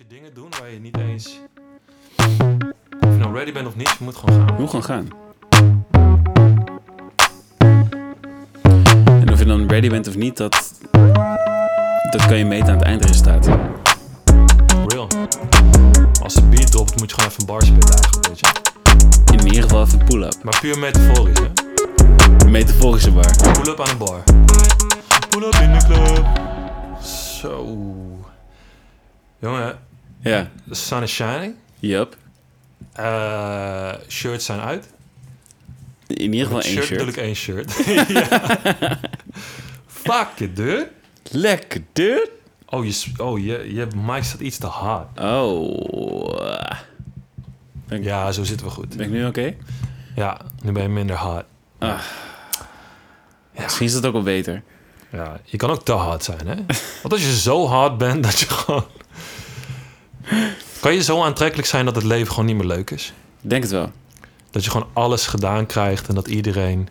je dingen doen waar je niet eens... Of je nou ready bent of niet, je moet gewoon gaan. Hoe gewoon gaan. En of je dan ready bent of niet, dat, dat kan je meten aan het eindresultaat. Real. Als de beat dropt, moet je gewoon even een bar spitten eigenlijk, weet je. In ieder geval even pull-up. Maar puur metaforisch, hè. Een metaforische bar. Pull-up aan een bar. Pull-up in de club. Zo. Jongen, Ja, the sun is shining. yup. Eh, shirts zijn uit. In ieder geval één shirt ik één shirt. Ja. Fuck it, dude. Lekker, dude. Oh, je, oh je, je mic staat iets te hard. Oh. Ja, zo zitten we goed. ben ik nu oké? Ja, nu ben je minder hard. Misschien is dat ook wel beter. Ja, je kan ook te hard zijn, hè? Want als je zo hard bent dat je gewoon... Kan je zo aantrekkelijk zijn dat het leven gewoon niet meer leuk is? Ik denk het wel. Dat je gewoon alles gedaan krijgt en dat iedereen...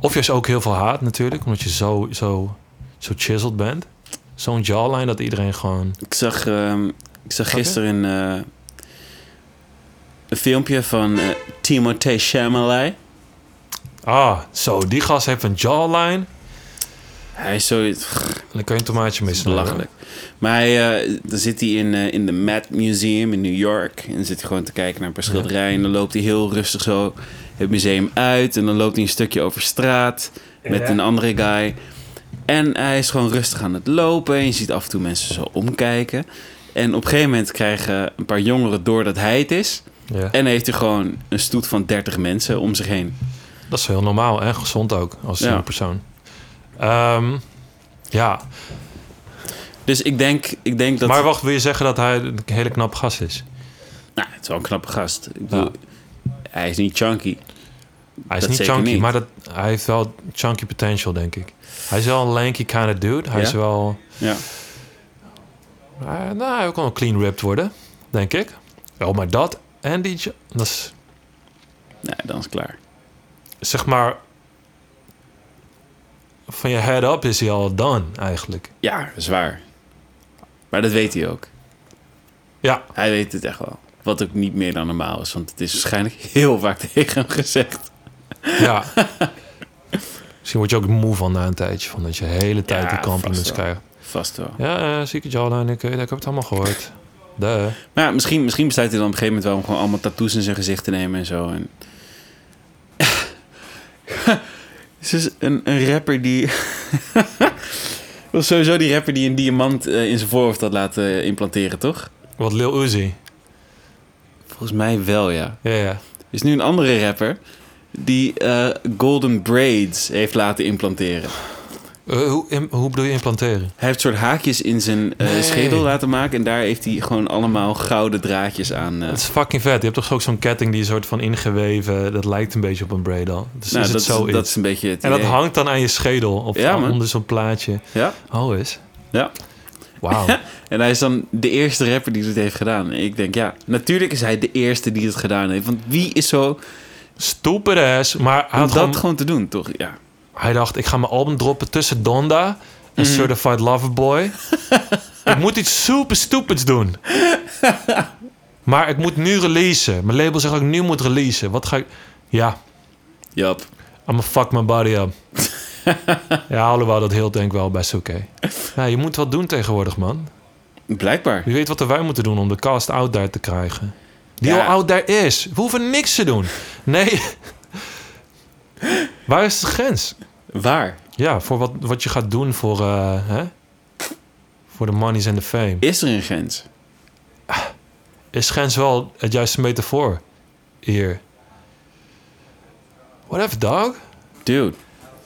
Of juist ook heel veel haat natuurlijk, omdat je zo, zo, zo chiseled bent. Zo'n jawline dat iedereen gewoon... Ik zag, ehm, ik zag gisteren een, eh, een filmpje van eh Timothée Chalamet. Ah, zo, die gast heeft een jawline. Hij is zo... En dan kan je een tomaatje missen. belachelijk. Maar hij, eh, dan zit hij in, eh, in de Met Museum in New York. En dan zit hij gewoon te kijken naar een paar schilderijen. En dan loopt hij heel rustig zo het museum uit. En dan loopt hij een stukje over straat met Ja. een andere guy. En hij is gewoon rustig aan het lopen. En je ziet af en toe mensen zo omkijken. En op een gegeven moment krijgen een paar jongeren door dat hij het is. Ja. En heeft hij gewoon een stoet van 30 mensen om zich heen. Dat is heel normaal en gezond ook als Ja. persoon. Ehm, ja, Dus ik denk, ik denk dat... maar wacht, wil je zeggen dat hij een hele knappe gast is? Nou, het is wel een knappe gast. Ik bedoel, Ja. Hij is niet chunky. Hij is Dat niet chunky, niet. maar dat, hij heeft wel chunky potential, denk ik. Hij is wel een lanky kind of dude. Hij Ja? is wel... Ja. hij- nou, hij kan wel clean ripped worden, denk ik. Oh, maar dat en die... Dat is, Nee, dan is het klaar. zeg maar... Van je head up is hij al done, eigenlijk. Ja, zwaar. Maar dat weet hij ook. Ja, Hij weet het echt wel. Wat ook niet meer dan normaal is. Want het is waarschijnlijk heel vaak tegen hem gezegd. ja. Misschien word je ook moe van na een tijdje. Van dat je de hele tijd Ja, die compliments krijgt. Vast wel. Ja, uh, zieke jawline, ik, ik heb het allemaal gehoord. Duh. Maar ja, misschien, misschien besluit hij dan op een gegeven moment wel om gewoon allemaal tattoos in zijn gezicht te nemen en zo. En... Het is een, een rapper die... Dat was sowieso die rapper die een diamant eh, in zijn voorhoofd had laten implanteren, toch? Wat Lil Uzi. Volgens mij wel, ja. Ja, ja. Er is nu een andere rapper die eh, golden braids heeft laten implanteren. Eh, hoe, hoe bedoel je implanteren? Hij heeft soort haakjes in zijn eh, Nee. schedel laten maken. En daar heeft hij gewoon allemaal gouden draadjes aan. eh. Het is fucking vet. Je hebt toch ook zo'n ketting die een soort van ingeweven... Dat lijkt een beetje op een braid al. Dus nou, is dat, het zo is, dat is een beetje het En dat hangt dan aan je schedel. Of Ja, onder zo'n plaatje. Ja, Oh, is. ja. Wauw. En hij is dan de eerste rapper die dit heeft gedaan. En ik denk, ja, natuurlijk is hij de eerste die het gedaan heeft. Want wie is zo Stupid ass. Maar om had dat gewoon, gewoon te doen, toch? Ja. Hij dacht, ik ga mijn album droppen tussen Donda... en Mhm. Certified Lover Boy. ik moet iets super stupids doen. maar ik moet nu releasen. Mijn label zegt dat ik nu moet releasen. Wat ga ik... Ja, Jap. I'ma fuck my body up. ja, alhoewel dat heel denk ik wel best oké. Ja, je moet wat doen tegenwoordig, man. Blijkbaar. Wie weet wat wij moeten doen om de cast out there te krijgen. Die Ja. al out there is. We hoeven niks te doen. Nee. Waar is de grens? Waar? Ja, voor wat, wat je gaat doen voor, eh, hè? voor de monies en de fame. Is er een grens? Is grens wel het juiste metafoor hier? Whatever, dog. Dude.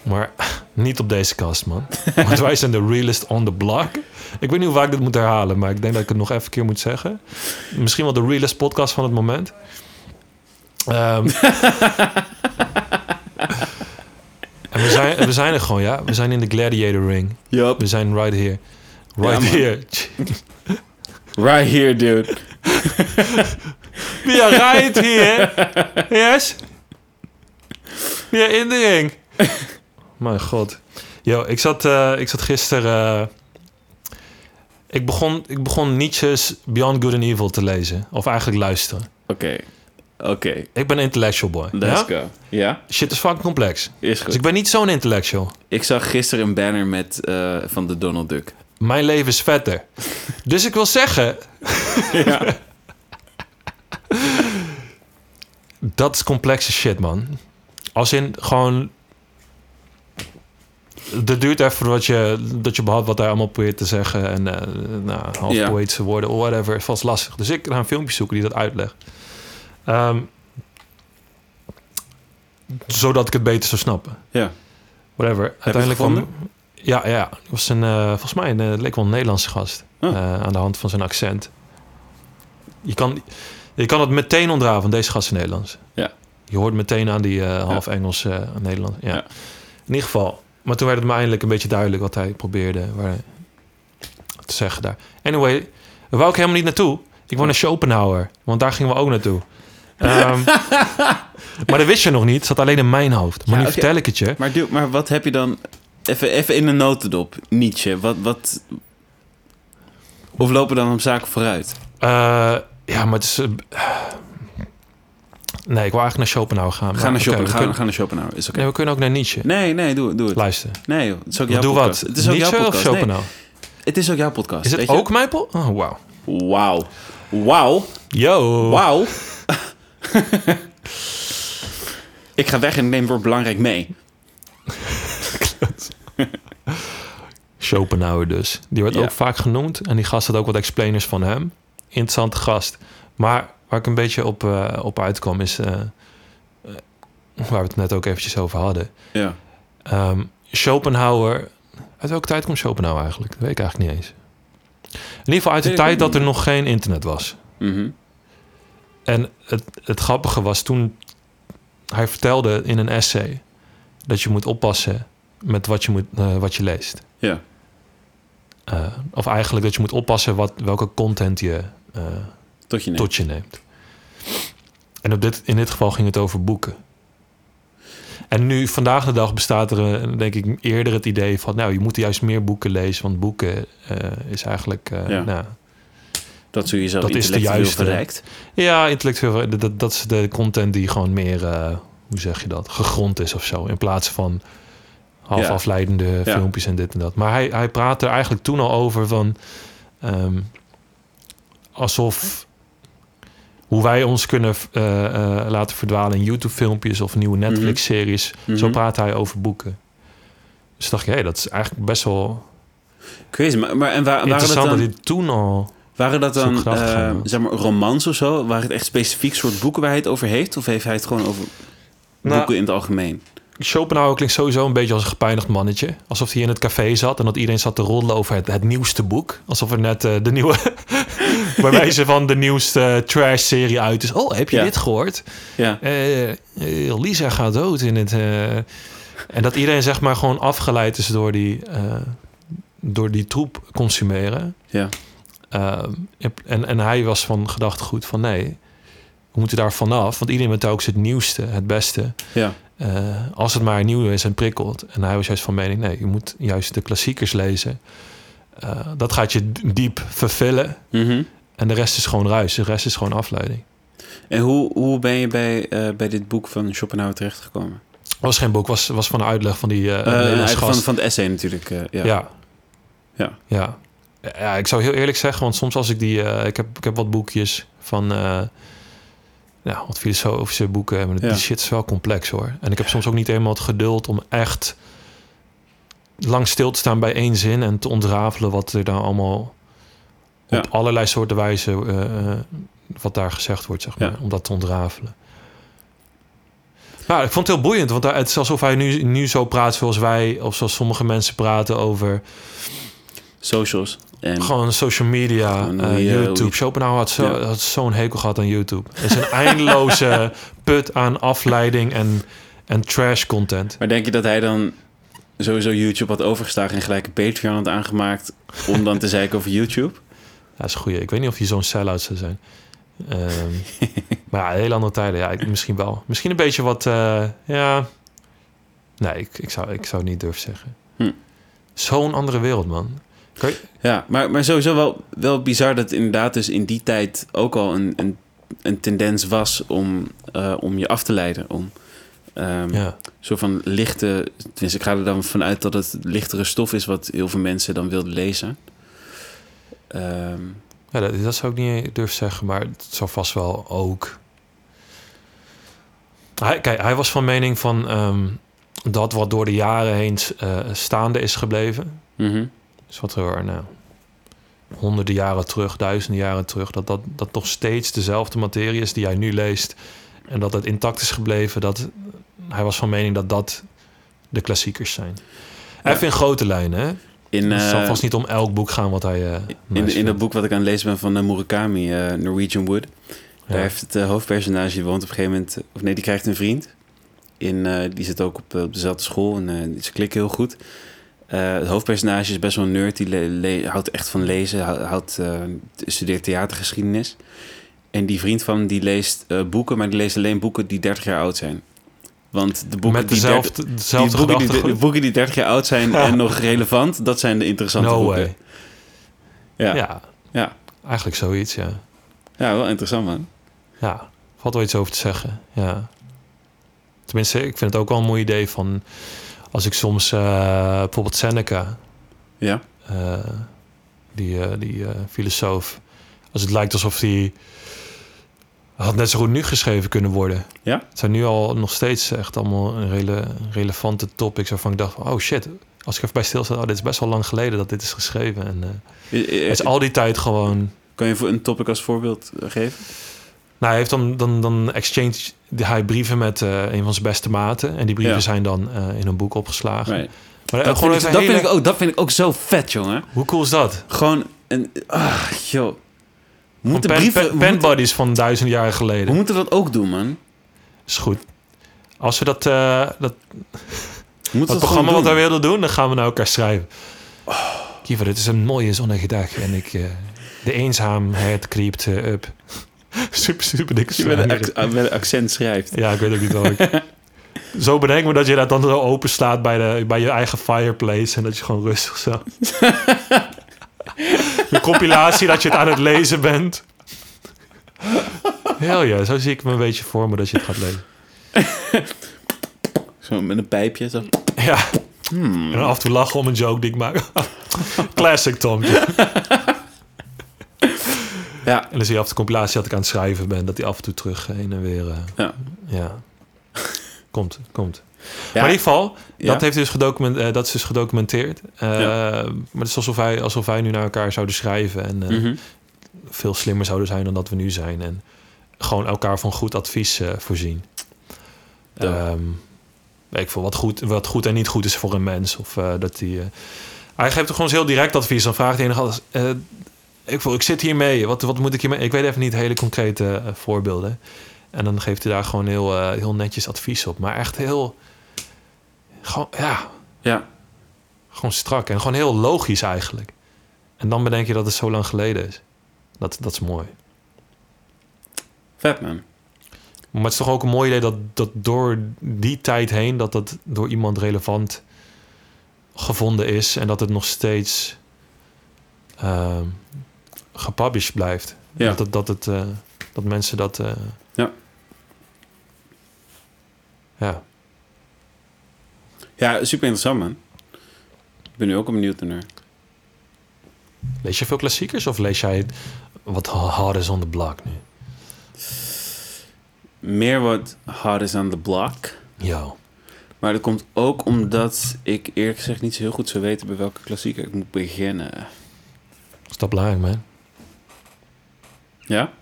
Maar niet op deze kast, man. Want wij zijn de realest on the block. Ik weet niet hoe vaak ik dit moet herhalen, maar ik denk dat ik het nog even een keer moet zeggen. Misschien wel de realest podcast van het moment. Ehm, en we zijn, we zijn er gewoon, ja. We zijn in de gladiator ring. Yup. We zijn right here. Right Ja, here. Right here, dude. We are right here. Yes. We are in the ring. Mijn god. Yo, ik zat, eh, ik zat gisteren... Ik begon, ik begon Nietzsche's Beyond Good and Evil te lezen. Of eigenlijk luisteren. Oké. Oké. Ik ben een intellectual boy. Let's ja? go. Ja? Shit is fucking complex. Is Dus goed. ik ben niet zo'n intellectual. Ik zag gisteren een banner met, eh, van de Donald Duck. Mijn leven is vetter. dus ik wil zeggen, ja. dat is complexe shit, man. Als in gewoon... Het duurt even wat je, dat je behoudt wat hij allemaal probeert te zeggen. En eh nou, half poëtische woorden of whatever. is vast lastig. Dus ik ga een filmpje zoeken die dat uitlegt. Ehm, zodat ik het beter zou snappen. Ja. Whatever. Uiteindelijk het kwam... Ja, ja. Het was een, eh, volgens mij een, eh, leek wel een Nederlandse gast. Oh. eh, aan de hand van zijn accent. Je kan, je kan het meteen ontraven, want deze gast is Nederlands. Ja. Je hoort meteen aan die half Engels eh Nederland. Ja. Ja. In ieder geval. Maar toen werd het me eindelijk een beetje duidelijk wat hij probeerde waar, te zeggen daar. Anyway, daar wou ik helemaal niet naartoe. Ik wou naar Schopenhauer, want daar gingen we ook naartoe. Ehm, maar dat wist je nog niet. Het zat alleen in mijn hoofd. Maar Ja, nu vertel ik het je. Maar, maar wat heb je dan... Even, even in een notendop. Nietzsche. Wat, wat... Of lopen dan om zaken vooruit? Eh, ja, maar het is... eh, nee, ik wil eigenlijk naar Schopenhauer gaan. Ga maar naar, oké, Schopen, we ga, kunnen- ga naar Schopenhauer. Is oké. Nee, we kunnen ook naar Nietzsche. Nee, nee, doe, doe het. Luister. Nee, joh, het is ook jouw Doe podcast. wat. Het is ook Nietzsche jouw of podcast. Nee, Schopenhauer? het is ook jouw podcast. Is het weet je? ook mijn po- Oh, wauw. Wauw. Wauw. Yo. Wauw. ik ga weg en neem wordt belangrijk mee. Schopenhauer dus. Die wordt Ja. ook vaak genoemd. En die gast had ook wat explainers van hem. Interessante gast. Maar waar ik een beetje op, eh, op uitkwam is... eh, eh, waar we het net ook eventjes over hadden. Ja. Ehm, Schopenhauer... Uit welke tijd komt Schopenhauer eigenlijk? Dat weet ik eigenlijk niet eens. In ieder geval uit de tijd dat er nog geen internet was. Mhm. En het, het grappige was toen... Hij vertelde in een essay... dat je moet oppassen met wat je, moet, eh, wat je leest. Ja. Eh, of eigenlijk dat je moet oppassen wat, welke content je eh, Tot je neemt. tot je neemt. En op dit, in dit geval ging het over boeken. En nu, vandaag de dag, bestaat er denk ik eerder het idee van... nou, je moet juist meer boeken lezen, want boeken is eigenlijk... Ja. nou, Dat zul je zelf Dat is de juiste. verrijkt. ja, intellectueel, dat- dat, is de content die gewoon meer, eh, hoe zeg je dat, gegrond is of zo. In plaats van half Ja. afleidende Ja. filmpjes en dit en dat. Maar hij, hij praatte er eigenlijk toen al over van... ehm, alsof hoe wij ons kunnen eh, eh, laten verdwalen in YouTube-filmpjes of nieuwe Netflix-series. Mhm. Zo praat hij over boeken. Dus dacht je, hé, dat is eigenlijk best wel Crazy. Maar, maar en wa- waren dat interessant dat dan, hij toen al... waren dat dan eh, was. zeg maar, romans of zo? Waren het echt specifiek soort boeken waar hij het over heeft? Of heeft hij het gewoon over Nou, boeken in het algemeen? Schopenhauer klinkt sowieso een beetje als een gepijnigd mannetje. Alsof hij in het café zat en dat iedereen zat te roddelen over het, het nieuwste boek. Alsof er net eh, de nieuwe, bij wijze van de nieuwste trash-serie uit is. Oh, heb je Ja. dit gehoord? Ja. Eh, eh, Lisa gaat dood in het... eh, en dat iedereen zeg maar gewoon afgeleid is door die, eh, door die troep consumeren. Ja. Ehm, en, en hij was van gedachtegoed van nee, we moeten daar vanaf. Want iedereen weet ook het nieuwste, het beste. Ja. Eh, als het maar nieuw is en prikkelt. En hij was juist van mening, nee, je moet juist de klassiekers lezen. Eh, dat gaat je diep vervullen. Mhm. En de rest is gewoon ruis. De rest is gewoon afleiding. En hoe, hoe ben je bij, eh, bij dit boek van Schopenhauer terechtgekomen? was geen boek, was, was van een uitleg van die van, van het essay natuurlijk. ja. Ja. Ja. ja. Ja, ik zou heel eerlijk zeggen, want soms als ik die... eh, ik, heb, ik heb wat boekjes van... eh ja, wat filosofische boeken. Maar Ja. die shit is wel complex hoor. En ik heb soms ook niet helemaal het geduld om echt lang stil te staan bij één zin en te ontrafelen wat er daar allemaal Ja. op allerlei soorten wijzen eh, wat daar gezegd wordt, zeg maar, Ja. om dat te ontrafelen. Nou, ik vond het heel boeiend, want het is alsof hij nu, nu zo praat zoals wij, of zoals sommige mensen praten over Socials. En, gewoon social media, Gewoon eh, YouTube. Schopenhauer had, zo, Ja. had zo'n hekel gehad aan YouTube. Het is een eindeloze put aan afleiding en, en trash content. Maar denk je dat hij dan sowieso YouTube had overgeslagen en gelijk een Patreon had aangemaakt om dan te zeiken over YouTube? Ja, dat is goeie. Ik weet niet of hij zo'n sell-out zou zijn. Ehm, maar ja, hele andere tijden. Ja, ik, misschien wel. Misschien een beetje wat... eh, ja... Nee, ik, ik, zou, ik zou het niet durven zeggen. Hm. Zo'n andere wereld, man. Ja, maar, maar sowieso wel, wel bizar dat inderdaad dus in die tijd ook al een, een, een tendens was om, eh, om je af te leiden. Om ehm Ja. soort van lichte... Tenminste, ik ga er dan vanuit dat het lichtere stof is wat heel veel mensen dan wilden lezen. Ehm, Ja, dat, dat zou ik niet durven zeggen, maar het zou vast wel ook. Hij, kijk, hij was van mening van ehm, dat wat door de jaren heen eh, staande is gebleven. mhm. Dus wat er nou, honderden jaren terug, duizenden jaren terug, dat dat, dat nog steeds dezelfde materie is die hij nu leest. En dat het intact is gebleven. Dat, hij was van mening dat dat de klassiekers zijn. Even in grote lijnen, hè? In, het zal eh, vast niet om elk boek gaan wat hij. eh, in, in dat boek wat ik aan het lezen ben van eh, Murakami, Norwegian Wood... Daar heeft het hoofdpersonage, die woont op een gegeven moment... Of nee, die krijgt een vriend. In, die zit ook op, op dezelfde school en ze klikken heel goed. Eh, het hoofdpersonage is best wel een nerd. Die houdt echt van lezen. hou- Houdt, eh, studeert theatergeschiedenis. En die vriend van hem, die leest eh, boeken... maar die leest alleen boeken die 30 jaar oud zijn. Want de boeken Met die dezelfde, 30 die dezelfde boeken, die, de boeken die 30 jaar oud zijn en nog relevant... dat zijn de interessante No boeken. way. Ja. Ja. Ja. Ja. eigenlijk zoiets, ja. wel interessant, man. Ja, valt wel iets over te zeggen, ja. Tenminste, ik vind het ook wel een mooi idee van... als ik soms eh, bijvoorbeeld Seneca, Ja. eh, die, eh, die filosoof... als het lijkt alsof die... had net zo goed nu geschreven kunnen worden. Ja? Het zijn nu al nog steeds echt allemaal een rele, relevante topics... waarvan ik dacht, oh shit, als ik even bij stilsta... oh, dit is best wel lang geleden dat dit is geschreven. En het is al die tijd gewoon... Kan je voor een topic als voorbeeld geven? Nou, hij heeft dan, dan, dan exchange hij brieven met eh, een van zijn beste maten. En die brieven Ja. zijn dan eh, in een boek opgeslagen. Right. Maar Dat, gewoon vind ik, dat, hele- vind ik ook, dat vind ik ook zo vet, jongen. Hoe cool is dat? Gewoon een... Ah, joh. Moeten pen, brieven... pen, moeten- penbuddies van duizend jaar geleden. we moeten dat ook doen, man. Is goed. Als we dat, eh, dat, dat programma wat wij willen doen, dan gaan we naar elkaar schrijven. Kiefer, dit is een mooie zonnige dag. En ik, de eenzaamheid creept eh, up. super, super dikke je met een, een accent schrijft. Ja, ik weet ook niet welk. zo bedenk me dat je dat dan zo openslaat bij, de, bij je eigen fireplace. En dat je gewoon rustig zo... de compilatie dat je het aan het lezen bent. Heel ja, zo zie ik me een beetje voor me dat je het gaat lezen. Zo met een pijpje. Zo. Ja, Hmm. en af en toe lachen om een joke die ik maak. Classic Tom. En Ja. dan zie je af de compilatie dat ik aan het schrijven ben. Dat hij af en toe terug heen en weer... eh, Ja. ja. Komt, komt. Ja. Maar in ieder geval, Ja. dat, heeft dus gedocument, eh, dat is dus gedocumenteerd. Eh, Ja. Maar het is alsof wij, alsof wij nu naar elkaar zouden schrijven... en Mhm. veel slimmer zouden zijn dan dat we nu zijn. En gewoon elkaar van goed advies voorzien. Ehm, weet ik veel, wat goed, wat goed en niet goed is voor een mens. Of dat die... hij geeft toch gewoon heel direct advies. Dan vraagt hij nog ik, voel, ik zit hiermee. Wat, wat moet ik hiermee? Ik weet even niet hele concrete eh, voorbeelden. En dan geeft hij daar gewoon heel, eh, heel netjes advies op. Maar echt heel... Gewoon, ja, Ja. gewoon strak. En gewoon heel logisch eigenlijk. En dan bedenk je dat het zo lang geleden is. Dat, dat is mooi. Vet, man. Maar het is toch ook een mooi idee dat, dat door die tijd heen... dat dat door iemand relevant gevonden is... en dat het nog steeds ehm gepublished blijft. Ja. Dat, het, dat, het, eh, dat mensen dat... eh, Ja. Ja. Ja, super interessant, man. Ik ben nu ook benieuwd naar. Lees je veel klassiekers of lees jij wat hard is on the block nu? Meer wat hard is aan de block. Ja. Maar dat komt ook omdat ik eerlijk gezegd niet zo heel goed zou weten bij welke klassieker ik moet beginnen. Is dat belangrijk, man? Ja?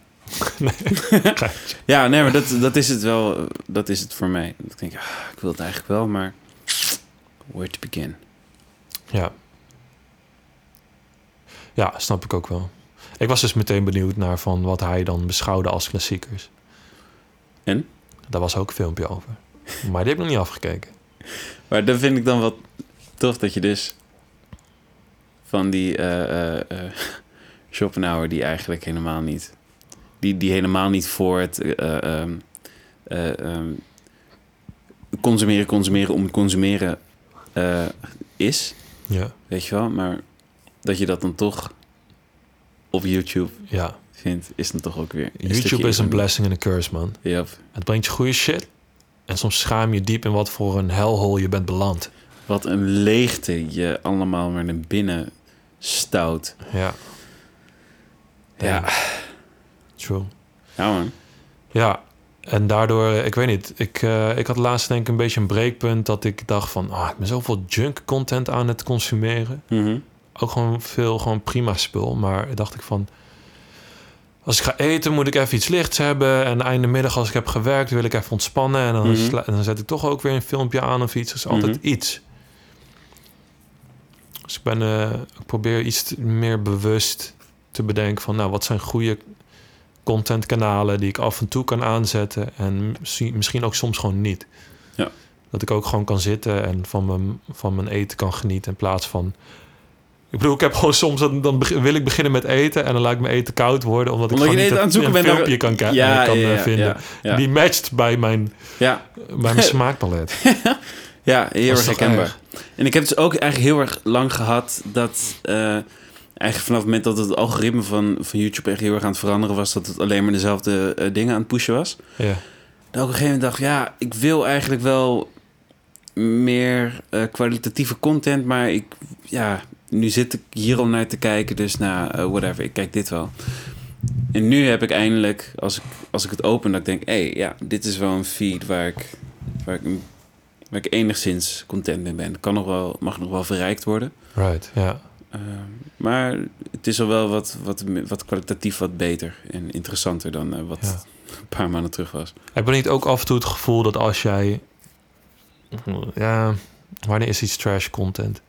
ja, nee, maar dat, dat is het wel. Dat is het voor mij. Ik denk, ah, ik wil het eigenlijk wel, maar where to begin? Ja. Ja, snap ik ook wel. Ik was dus meteen benieuwd naar van wat hij dan beschouwde als klassiekers. En? Daar was ook een filmpje over. Maar die heb ik nog niet afgekeken. Maar dan vind ik dan wat tof dat je dus van die eh, Schopenhauer die eigenlijk helemaal niet, die, die helemaal niet voor het eh, ehm, eh, ehm, consumeren, consumeren om consumeren eh, is, Ja. weet je wel, maar dat je dat dan toch op YouTube Ja, vindt, is dan toch ook weer. een YouTube is een blessing and a curse, man. Yep. Het brengt je goede shit. En soms schaam je diep in wat voor een hellhole je bent beland. Wat een leegte je allemaal maar naar binnen stout. Ja, Ja, true. ja man. Ja, en daardoor, eh, ik weet niet, ik, eh, ik had laatst denk ik een beetje een breekpunt dat ik dacht van, ah, ik ben zoveel junk content aan het consumeren. Mhm. Ook gewoon veel, gewoon prima spul. Maar dacht ik van, als ik ga eten moet ik even iets lichts hebben. En einde middag als ik heb gewerkt wil ik even ontspannen. En dan, Mhm. en dan zet ik toch ook weer een filmpje aan of iets. Er is altijd Mhm. iets. Dus ik ben, eh, ik probeer iets meer bewust te bedenken van, nou, wat zijn goede contentkanalen die ik af en toe kan aanzetten en misschien, misschien ook soms gewoon niet. Ja. Dat ik ook gewoon kan zitten en van mijn, van mijn eten kan genieten in plaats van. Ik bedoel, ik heb gewoon soms dan, dan wil ik beginnen met eten en dan laat ik mijn eten koud worden omdat ik Omdat gewoon eten niet aan het zoeken een naar- filmpje kan, Ja, kan ja, eh, vinden die matcht bij mijn, Ja, bij mijn smaakpalet. ja heel erg herkenbaar. En ik heb dus ook eigenlijk heel erg lang gehad dat... eh, eigenlijk vanaf het moment dat het algoritme van, van YouTube echt heel erg aan het veranderen was... dat het alleen maar dezelfde eh, dingen aan het pushen was. Ja. Dat ik op een gegeven moment dacht, ja, ik wil eigenlijk wel meer eh, kwalitatieve content, maar ik, ja, nu zit ik hier al naar te kijken, dus nou, eh, whatever, ik kijk dit wel. En nu heb ik eindelijk, als ik, als ik het open, dat ik denk, hé, hey, ja, dit is wel een feed waar ik, waar ik, waar ik enigszins content mee ben. Kan nog wel, mag nog wel verrijkt worden. Right, ja. Eh, maar het is al wel wat, wat, wat kwalitatief wat beter en interessanter dan eh, wat Ja. een paar maanden terug was. Heb je niet ook af en toe het gevoel dat als jij... Ja, wanneer is iets trash content?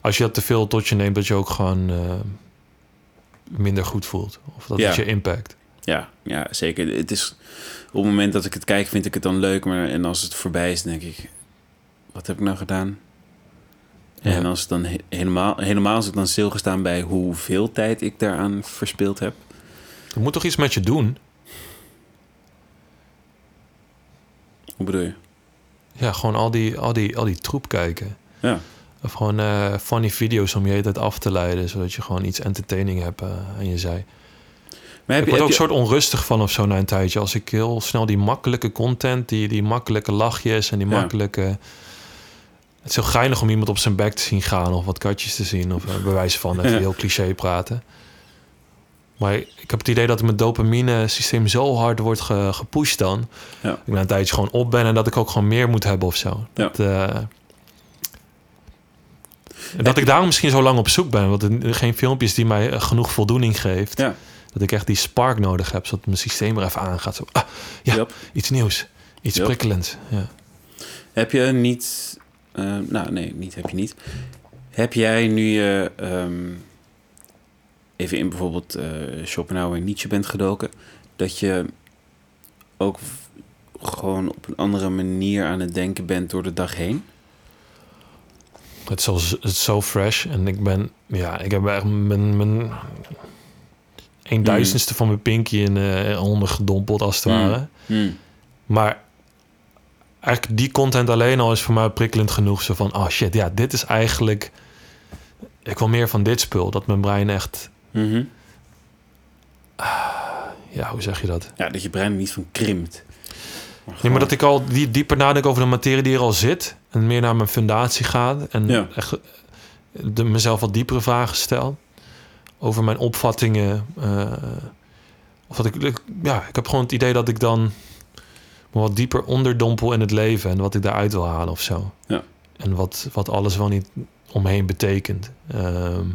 Als je dat te veel tot je neemt, dat je ook gewoon eh, minder goed voelt. Of dat Ja. het je impact. Ja, ja, zeker. Het is op het moment dat ik het kijk, vind ik het dan leuk. Maar en als het voorbij is, denk ik, wat heb ik nou gedaan? En als het dan he- helemaal, helemaal als ik dan stilgestaan bij hoeveel tijd ik daaraan verspild heb. Er moet toch iets met je doen? Hoe bedoel je? Ja, gewoon al die, al die, al die troep kijken. Ja, Of gewoon eh, funny video's om je hele tijd af te leiden... zodat je gewoon iets entertaining hebt eh, aan je zij. maar heb ik je, word heb ook je- soort onrustig van of zo na een tijdje. Als ik heel snel die makkelijke content, die, die makkelijke lachjes en die Ja. makkelijke... Het is heel geinig om iemand op zijn bek te zien gaan of wat katjes te zien. Of uh, bewijs van even Ja. heel cliché praten. Maar ik heb het idee dat mijn dopamine systeem zo hard wordt ge- gepusht dan. Ja. Dat ik na een tijdje gewoon op ben en dat ik ook gewoon meer moet hebben of zo. Ja. Dat, eh, en dat ik daarom misschien zo lang op zoek ben. Want er geen filmpjes die mij eh, genoeg voldoening geeft. Ja. Dat ik echt die spark nodig heb, zodat mijn systeem er even aangaat. Zo, ah, ja, Yep. iets nieuws. Iets Yep. prikkelends. Ja. Heb je niet... eh, nou, nee, niet heb je niet. Heb jij nu je... ehm, even in bijvoorbeeld eh Schopenhauer en Nietzsche bent gedoken... dat je ook gewoon op een andere manier aan het denken bent door de dag heen? Het, is zo, het is zo fresh. En ik ben, ja, ik heb echt mijn, mijn een duizendste van mijn pinky in eh onder gedompeld, als het Mm. ware. Maar eigenlijk die content alleen al is voor mij prikkelend genoeg. Zo van, oh shit, ja, dit is eigenlijk... Ik wil meer van dit spul. Dat mijn brein echt... Mhm. Ja, hoe zeg je dat? Ja, dat je brein niet van krimpt. Nee, maar dat ik al die, dieper nadenk over de materie die er al zit. En meer naar mijn fundatie gaat. En Ja. echt de, mezelf wat diepere vragen stel. Over mijn opvattingen. eh, of dat ik, ja, ik heb gewoon het idee dat ik dan wat dieper onderdompel in het leven. En wat ik daaruit wil halen of zo. Ja. En wat, wat alles wel niet omheen betekent. Ehm,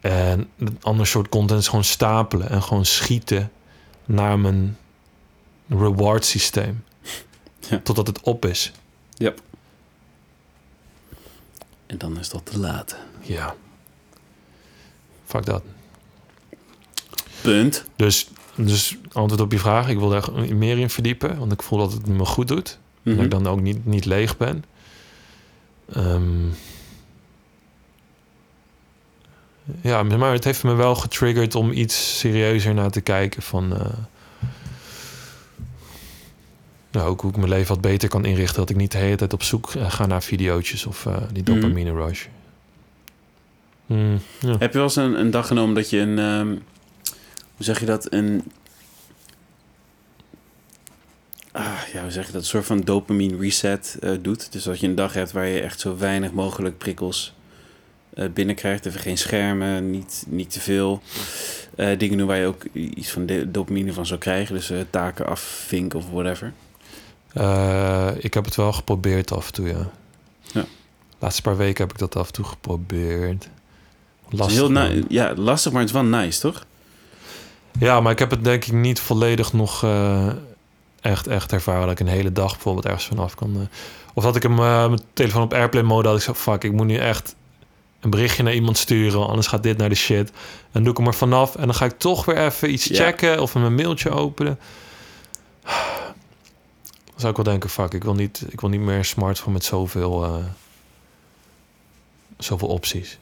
en een ander soort content is gewoon stapelen. En gewoon schieten naar mijn reward systeem. Ja. Totdat het op is. Yep. En dan is dat te laat. Ja. Fuck dat. Punt. Dus, dus antwoord op je vraag. Ik wil daar meer in verdiepen. Want ik voel dat het me goed doet. Mhm. Dat ik dan ook niet, niet leeg ben. Ehm, ja, maar het heeft me wel getriggerd om iets serieuzer naar te kijken van... eh, nou, ook hoe ik mijn leven wat beter kan inrichten. Dat ik niet de hele tijd op zoek eh, ga naar videootjes of eh, die Mhm. dopamine rush. Hmm, ja. Heb je wel eens een, een dag genomen dat je een... ehm, hoe zeg je dat? Een... Ah, ja, hoe zeg je dat? Een soort van dopamine reset eh, doet. Dus dat je een dag hebt waar je echt zo weinig mogelijk prikkels eh, binnenkrijgt. Even geen schermen, niet, niet te veel. Eh, dingen doen waar je ook iets van dopamine van zou krijgen. Dus taken afvinken of whatever. Ik heb het wel geprobeerd af en toe, ja. Ja. De laatste paar weken heb ik dat af en toe geprobeerd. Het is Lastig, heel ja, lastig, maar het is wel nice, toch? Ja, maar ik heb het denk ik niet volledig nog eh, echt, echt ervaren. Dat ik een hele dag bijvoorbeeld ergens vanaf kan. eh. of dat ik hem, eh, mijn telefoon op airplane mode had. Ik zo, fuck, ik moet nu echt een berichtje naar iemand sturen. Anders gaat dit naar de shit. En doe ik hem er vanaf. En dan ga ik toch weer even iets checken. Of mijn mailtje openen. Dan zou ik wel denken, fuck, ik wil niet, ik wil niet meer een smartphone met zoveel, zoveel opties.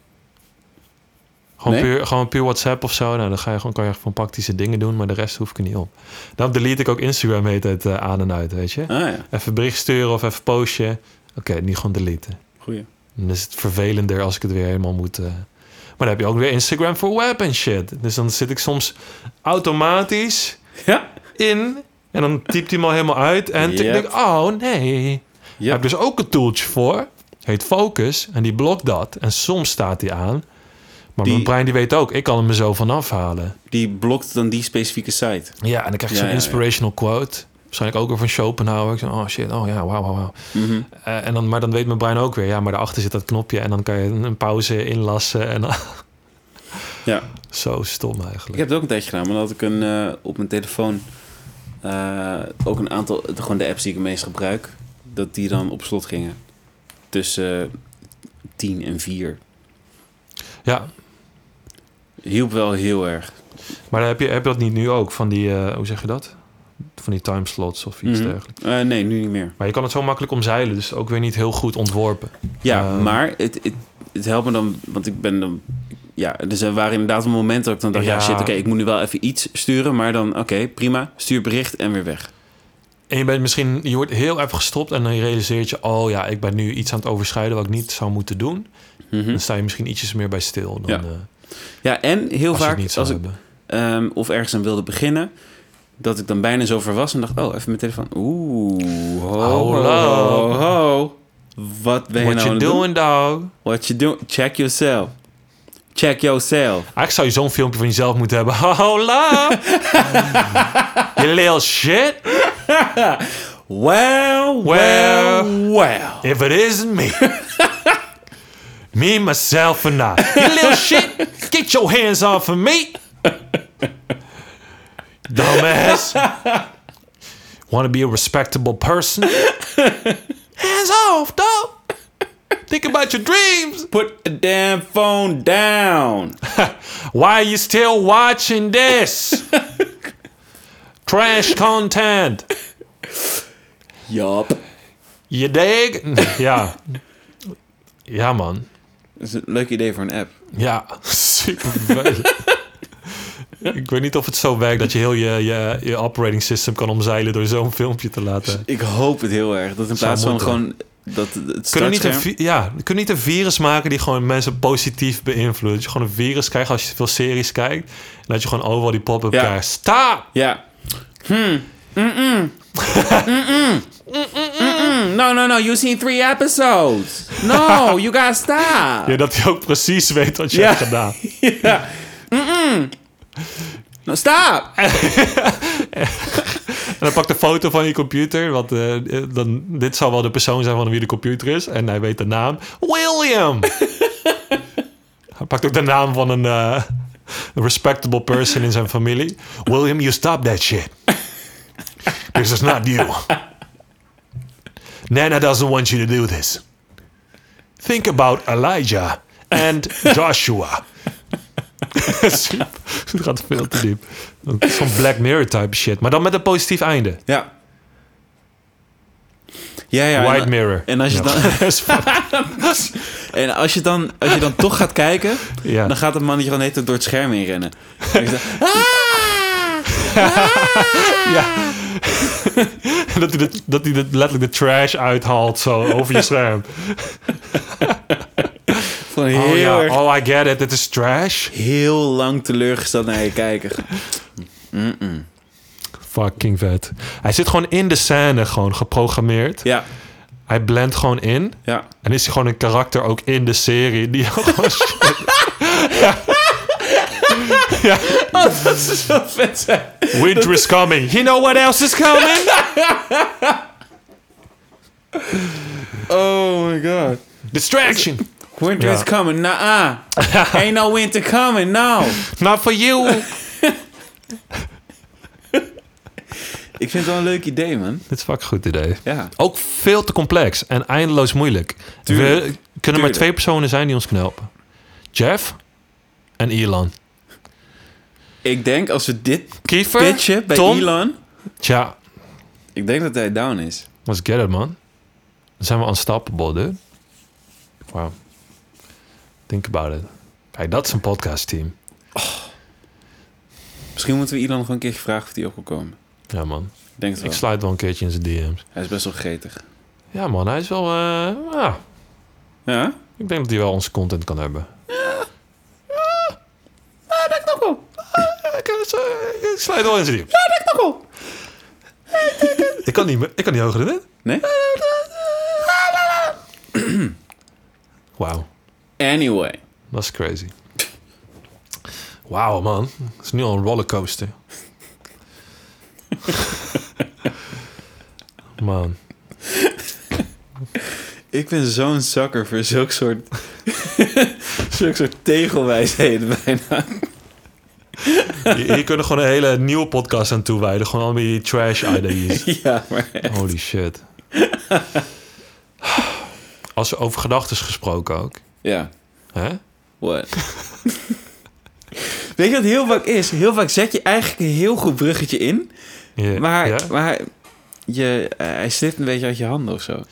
Gewoon, Nee? puur, gewoon puur WhatsApp of zo. Nou, dan ga je gewoon, kan je van praktische dingen doen, maar de rest hoef ik er niet op. Dan delete ik ook Instagram heet het eh, aan en uit, weet je. Ah ja, Even bericht sturen of even postje. Oké, niet gewoon deleten. goeie. Dan is het vervelender als ik het weer helemaal moet. eh. Maar dan heb je ook weer Instagram voor web en shit. Dus dan zit ik soms automatisch Ja. in. En dan typt hij me al helemaal uit. En Yep. ik denk, oh nee. Daar Ja. heb ik dus ook een tooltje voor. Heet Focus. En die blokt dat. En soms staat die aan. Maar Die- mijn brein die weet ook, ik kan hem er zo van afhalen. Die blokt dan die specifieke site. Ja, en dan krijg je Ja, zo'n ja, ja. inspirational quote. Waarschijnlijk ook weer van Schopenhauer. Ik zeg, oh shit, oh ja, wauw, wauw, wauw. Mhm. Eh, en dan, maar dan weet mijn brein ook weer, ja, maar daarachter zit dat knopje. En dan kan je een, pauze inlassen. En Ja. zo stom Ik eigenlijk. heb het ook een tijdje gedaan, maar dan had ik een, eh, op mijn telefoon eh, ook een aantal, gewoon de apps die ik het meest gebruik, dat die dan op slot gingen. Tussen 10 en 4. Ja, Hielp wel heel erg. maar heb je, heb je dat niet nu ook? Van die, eh, hoe zeg je dat? Van die timeslots of iets Mhm. dergelijks. Eh, nee, nu niet meer. Maar je kan het zo makkelijk omzeilen. Dus ook weer niet heel goed ontworpen. Ja, Ehm. maar het, het, het helpt me dan, want ik ben dan... Ja, dus er waren inderdaad momenten dat ik dan dacht, ja, Ja. shit, oké, ik moet nu wel even iets sturen, maar dan, oké, prima, stuur bericht en weer weg. En je bent misschien, je wordt heel even gestopt. En dan realiseert je, oh ja, ik ben nu iets aan het overschrijden wat ik niet zou moeten doen. Mhm. Dan sta je misschien ietsjes meer bij stil dan Ja. Ja, en heel als vaak, als ik, ehm, of ergens aan wilde beginnen, dat ik dan bijna zo ver was en dacht, oh, even mijn telefoon. Oeh, ho, ho, Hallo. ho, ho. Wat ben je What nou you doen? doing, dog? What you doing? Check yourself. Check yourself. Eigenlijk zou je zo'n filmpje van jezelf moeten hebben. Hola! you little shit. Well, well, well. If it isn't me. me, myself, and I. You little shit. Get your hands off of me. Dumbass. Want to be a respectable person? hands off, dog. Think about your dreams. Put the damn phone down. Why are you still watching this? Trash content. Jop. You dig? Yeah. Yeah, man. Dat is een leuk idee voor een app. Ja, super vervelend. Ik weet niet of het zo werkt dat je heel je, je, je operating system kan omzeilen door zo'n filmpje te laten. Ik hoop het heel erg. Dat in plaats van gewoon dat het Kunnen niet een, ja, kunnen niet een virus maken die gewoon mensen positief beïnvloedt. Dat je gewoon een virus krijgt als je veel series kijkt. En dat je gewoon overal die pop-up Ja. krijgt. Stop! Ja. Hmm. Mm-mm. Mm-mm. Mm-mm. No, no, no. You seen three episodes. No, you gotta stop. Ja, dat hij ook precies weet wat je Ja. hebt gedaan. Ja. No, stop. En dan pakt een foto van je computer. Want eh, dan, dit zou wel de persoon zijn van wie de computer is. En hij weet de naam. William! hij pakt ook de naam van een eh, een respectable person in zijn familie. William, you stop that shit. This is not you. Nana doesn't want you to do this. Think about Elijah and Joshua. Het gaat veel te diep. Zo'n Black Mirror type shit. Maar dan met een positief einde. Ja. Ja, ja. White en, Mirror. en als je dan- en als je dan, als je dan toch gaat kijken, ja. dan gaat het mannetje gewoon net door het scherm heen rennen. En ik zeg, ja. dat, hij de, dat hij de, letterlijk de trash uithaalt zo over je scherm. gewoon Oh heel ja, erg... oh I get it, het is trash. Heel lang teleurgesteld naar je kijken. Mm-mm. Fucking vet. Hij zit gewoon in de scène, gewoon geprogrammeerd. Ja, Hij blendt gewoon in. ja. En is hij gewoon een karakter ook in de serie. Die gewoon ja. Ja. Oh, dat is zo vet zijn. Winter is coming. You know what else is coming? Oh my god. Distraction. Winter is coming. Nah, Ain't no winter coming, no. Not for you. Ik vind het wel een leuk idee, man. Dit is vaak een goed idee. Ja. Ook veel te complex en eindeloos moeilijk. Tuurlijk. We kunnen maar twee personen zijn die ons kunnen helpen. Jeff en Elon. Ik denk als we dit Kiefer, pitchen bij Tom. Elon... Tja, Ik denk dat hij down is. let's get it, man. Dan zijn we unstoppable, dude. Wow. Think about it. Kijk, dat is een podcast team. Misschien moeten we Elon gewoon een keertje vragen of hij op wil komen. Ja, man. Ik denk het Ik wel. sluit wel een keertje in zijn DM's. Hij is best wel gretig. Ja, man. Hij is wel... eh, ah, Ja? ik denk dat hij wel onze content kan hebben. Ik, wel. Ja, dat wel. Ik kan niet, meer- ik kan niet hoger dan dit. Nee? Wauw. Anyway. Dat is crazy. Wauw, man. Het is nu al een rollercoaster. man. Ik ben zo'n zakker voor zulk soort... zulk soort tegelwijsheden bijna. Hier, kunnen gewoon een hele nieuwe podcast aan toewijden. Gewoon allemaal die trash ideas. ja, maar... Holy shit. Als over gedachten gesproken ook. Ja. Hè? What? Weet je wat heel vaak is? Heel vaak zet je eigenlijk een heel goed bruggetje in. Maar, ja? maar je, eh, hij slipt een beetje uit je handen of zo.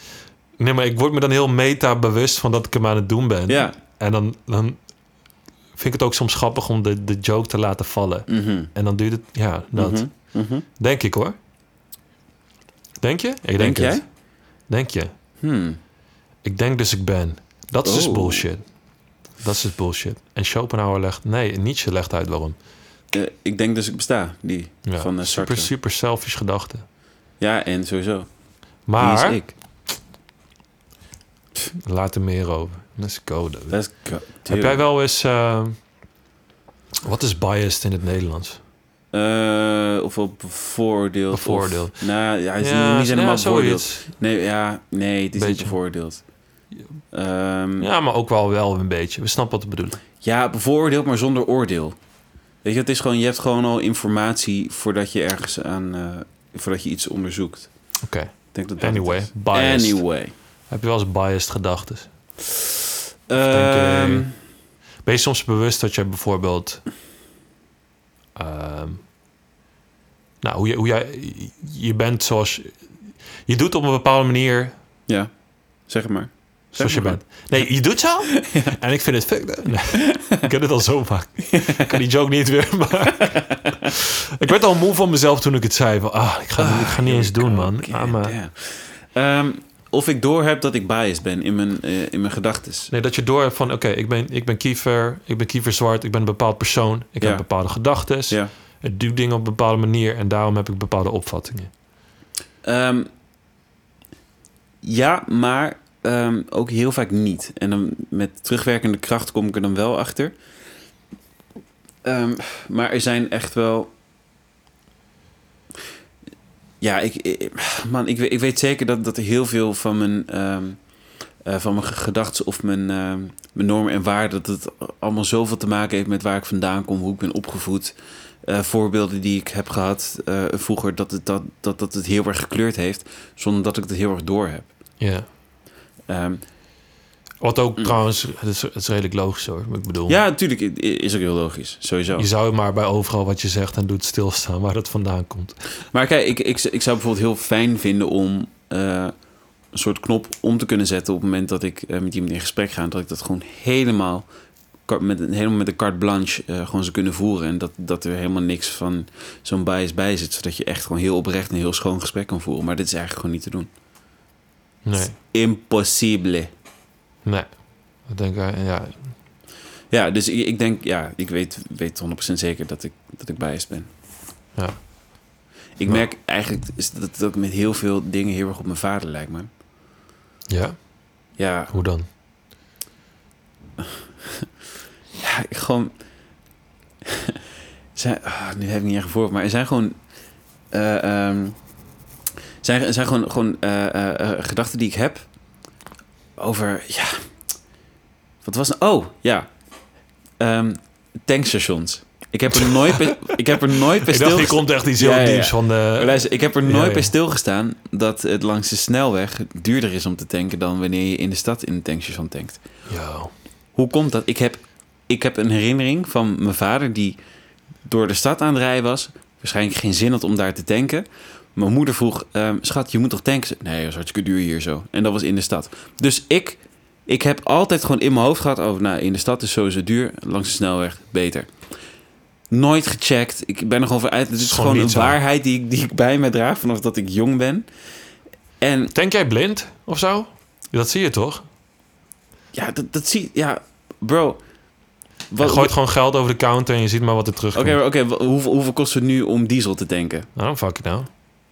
Nee, maar ik word me dan heel meta bewust van dat ik hem aan het doen ben. Ja. En dan, dan vind ik het ook soms grappig om de, de joke te laten vallen. Mhm. En dan duurt het... Ja, dat. Mhm. Mhm. Denk ik hoor. Denk je? Ik denk, Denk het. jij? Denk je? Hmm. Ik denk dus ik ben. Dat is dus Oh. bullshit. Dat is dus bullshit. En Schopenhauer legt... Nee, Nietzsche legt uit waarom. Eh, ik denk dus ik besta, die Ja, van uh, super, super selfish gedachte. Ja, en sowieso. Maar... Wie is ik? Laat er meer over. Let's go. dude. Let's go. Heb jij wel eens... eh, wat is biased in het Nederlands? Eh, of bevoordeeld. Bevoordeeld. Of, nou, ja, hij is Ja, niet helemaal ja, bevoordeeld. Nee, ja, nee, het is niet Beetje. bevoordeeld. Ehm, ja. Ja, maar ook wel, wel een beetje. We snappen wat we bedoelen. bevoordeeld, maar zonder oordeel. Weet je, het is gewoon, je hebt gewoon al informatie voordat je ergens aan, eh, voordat je iets onderzoekt. Oké. Denk dat Anyway, biased. Anyway. Heb je wel eens biased gedachten? Ehm, je- Ben je soms bewust dat jij bijvoorbeeld... ehm, nou, hoe, je, hoe jij... Je bent zoals... Je doet op een bepaalde manier ja, zeg het maar. zoals je maar. bent. Nee, je doet zo. En ik vind het fuck. Nee, ik heb het al zo vaak. Ik kan die joke niet weer maken. ik werd al moe van mezelf toen ik het zei. Van, ah, ik ga, ik ga niet eens doen, man. Ah, maar. Of ik doorheb dat ik biased ben in mijn, eh, in mijn gedachten. nee, dat je door hebt van... Oké, ik, ben, ik ben Kiefer. Ik ben Kiefer Zwart. Ik ben een bepaald persoon. Ik Ja. heb bepaalde gedachten. Ja. Ik doe dingen op een bepaalde manier. En daarom heb ik bepaalde opvattingen. Ehm, ja, maar ehm, ook heel vaak niet. En dan met terugwerkende kracht kom ik er dan wel achter. Ehm, maar er zijn echt wel. Ja, ik, ik- man, ik, weet- ik weet zeker dat, dat heel veel van mijn, ehm, eh, van mijn gedachten of mijn, ehm, mijn normen en waarden, dat het allemaal zoveel te maken heeft met waar ik vandaan kom, hoe ik ben opgevoed. Eh, voorbeelden die ik heb gehad eh, vroeger, dat het, dat, dat, dat het heel erg gekleurd heeft, zonder dat ik het heel erg door heb. Ja. Ehm, Wat ook Mm. trouwens... Het is, het is redelijk logisch hoor. Ik bedoel... ja, natuurlijk is ook heel logisch, sowieso. Je zou maar bij overal wat je zegt en doet stilstaan waar dat vandaan komt. Maar kijk, ik, ik, ik zou bijvoorbeeld heel fijn vinden om eh, een soort knop om te kunnen zetten op het moment dat ik eh, met iemand in gesprek ga. Dat ik dat gewoon helemaal met, een- helemaal met een carte blanche eh, gewoon zou kunnen voeren. En dat, dat er helemaal niks van zo'n bias bij zit. Zodat je echt gewoon heel oprecht en heel schoon gesprek kan voeren. Maar dit is eigenlijk gewoon niet te doen. Nee. Impossible. Nee. Ik denk, eh, ja, Ja, dus ik, ik denk, ja, ik weet, weet 100% zeker dat ik, dat ik biased ben. ja. Ik merk eigenlijk is dat, dat ik met heel veel dingen heel erg op mijn vader lijk, man. ja, Ja, hoe dan? ja ik gewoon... zijn, ah, nu heb ik niet echt voorbeeld, maar er zijn gewoon... ehm, zijn, er zijn gewoon, gewoon eh, gedachten die ik heb over... Ja, wat was nou? Oh, ja. Ehm, tankstations. Ik heb er nooit bij, ik heb er nooit bij Ik die stilgestaan. komt echt iets heel Ja, ja, ja. dieps van de... Maar luister, ik heb er nooit bij stilgestaan dat het langs de snelweg duurder is om te tanken dan wanneer je in de stad in een tankstation tankt. Ja, Hoe komt dat? Ik heb, ik heb een herinnering van mijn vader die door de stad aan het rijden was. Waarschijnlijk geen zin had om daar te tanken. Mijn moeder vroeg, ehm, schat, je moet toch tanken? Nee, dat is hartstikke duur hier zo. En dat was in de stad. Dus ik, ik heb altijd gewoon in mijn hoofd gehad... over, nou, in de stad is sowieso duur. Langs de snelweg, beter. Nooit gecheckt. Ik ben er gewoon voor uit. Het is, gewoon een zo. waarheid die ik, die ik bij me draag... vanaf dat ik jong ben. En Denk jij blind of zo? Dat zie je toch? ja, dat, dat zie... Ja, bro... Je Wat, gooit gewoon geld over de counter en je ziet maar wat er terugkomt. Oké, oké, hoeveel, hoeveel kost het nu om diesel te tanken? Nou, fuck nou.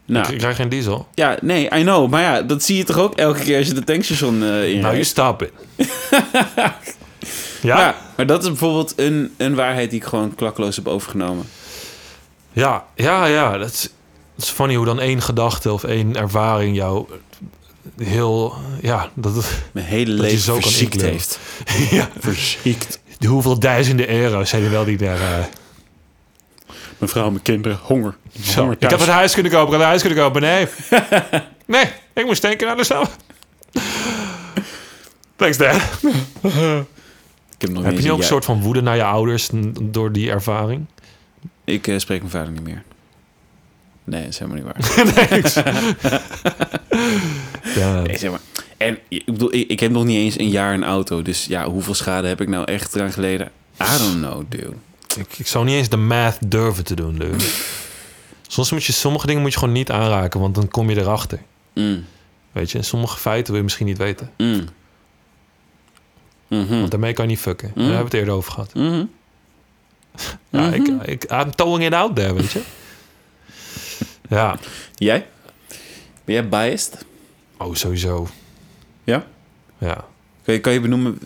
Nou, Ik, krijg geen diesel. ja, nee, I know. Maar ja, dat zie je toch ook elke keer als je de tankstation eh inrijdt? Nou, je stop it. ja? ja, maar dat is bijvoorbeeld een, een waarheid die ik gewoon klakkeloos heb overgenomen. Ja, ja, ja. Dat is, dat is funny hoe dan één gedachte of één ervaring jou heel... Ja, dat het, Mijn hele leven verziekt heeft. ja. Verziekt. Hoeveel duizenden euro's zijn er wel die daar... eh, Mijn vrouw, mijn kinderen, honger. zo. Honger Ik heb thuis. het huis kunnen kopen, ik had het huis kunnen kopen. Nee. nee, ik moest denken aan de. Thanks, Dad. Ik heb nog Heb je ook een soort van woede naar je ouders door die ervaring? Ik eh, spreek mijn vader niet meer. Nee, dat is helemaal niet waar. Ja. Nee, zeg maar. En ik bedoel, ik, ik heb nog niet eens een jaar een auto. Dus ja, hoeveel schade heb ik nou echt eraan geleden? I don't know, dude. Ik, ik zou niet eens de math durven te doen, dude. Soms moet je sommige dingen moet je gewoon niet aanraken, want dan kom je erachter. Mm, Weet je, en sommige feiten wil je misschien niet weten. mm. Mhm, Want daarmee kan je niet fucken. Daar Mm. hebben we het eerder over gehad. mhm. Ja, ik, Mhm. ik, I'm towing it out there, weet je. Ja, Jij? Ben jij biased? oh, sowieso. Ja? Ja. Kan je, kan je benoemen,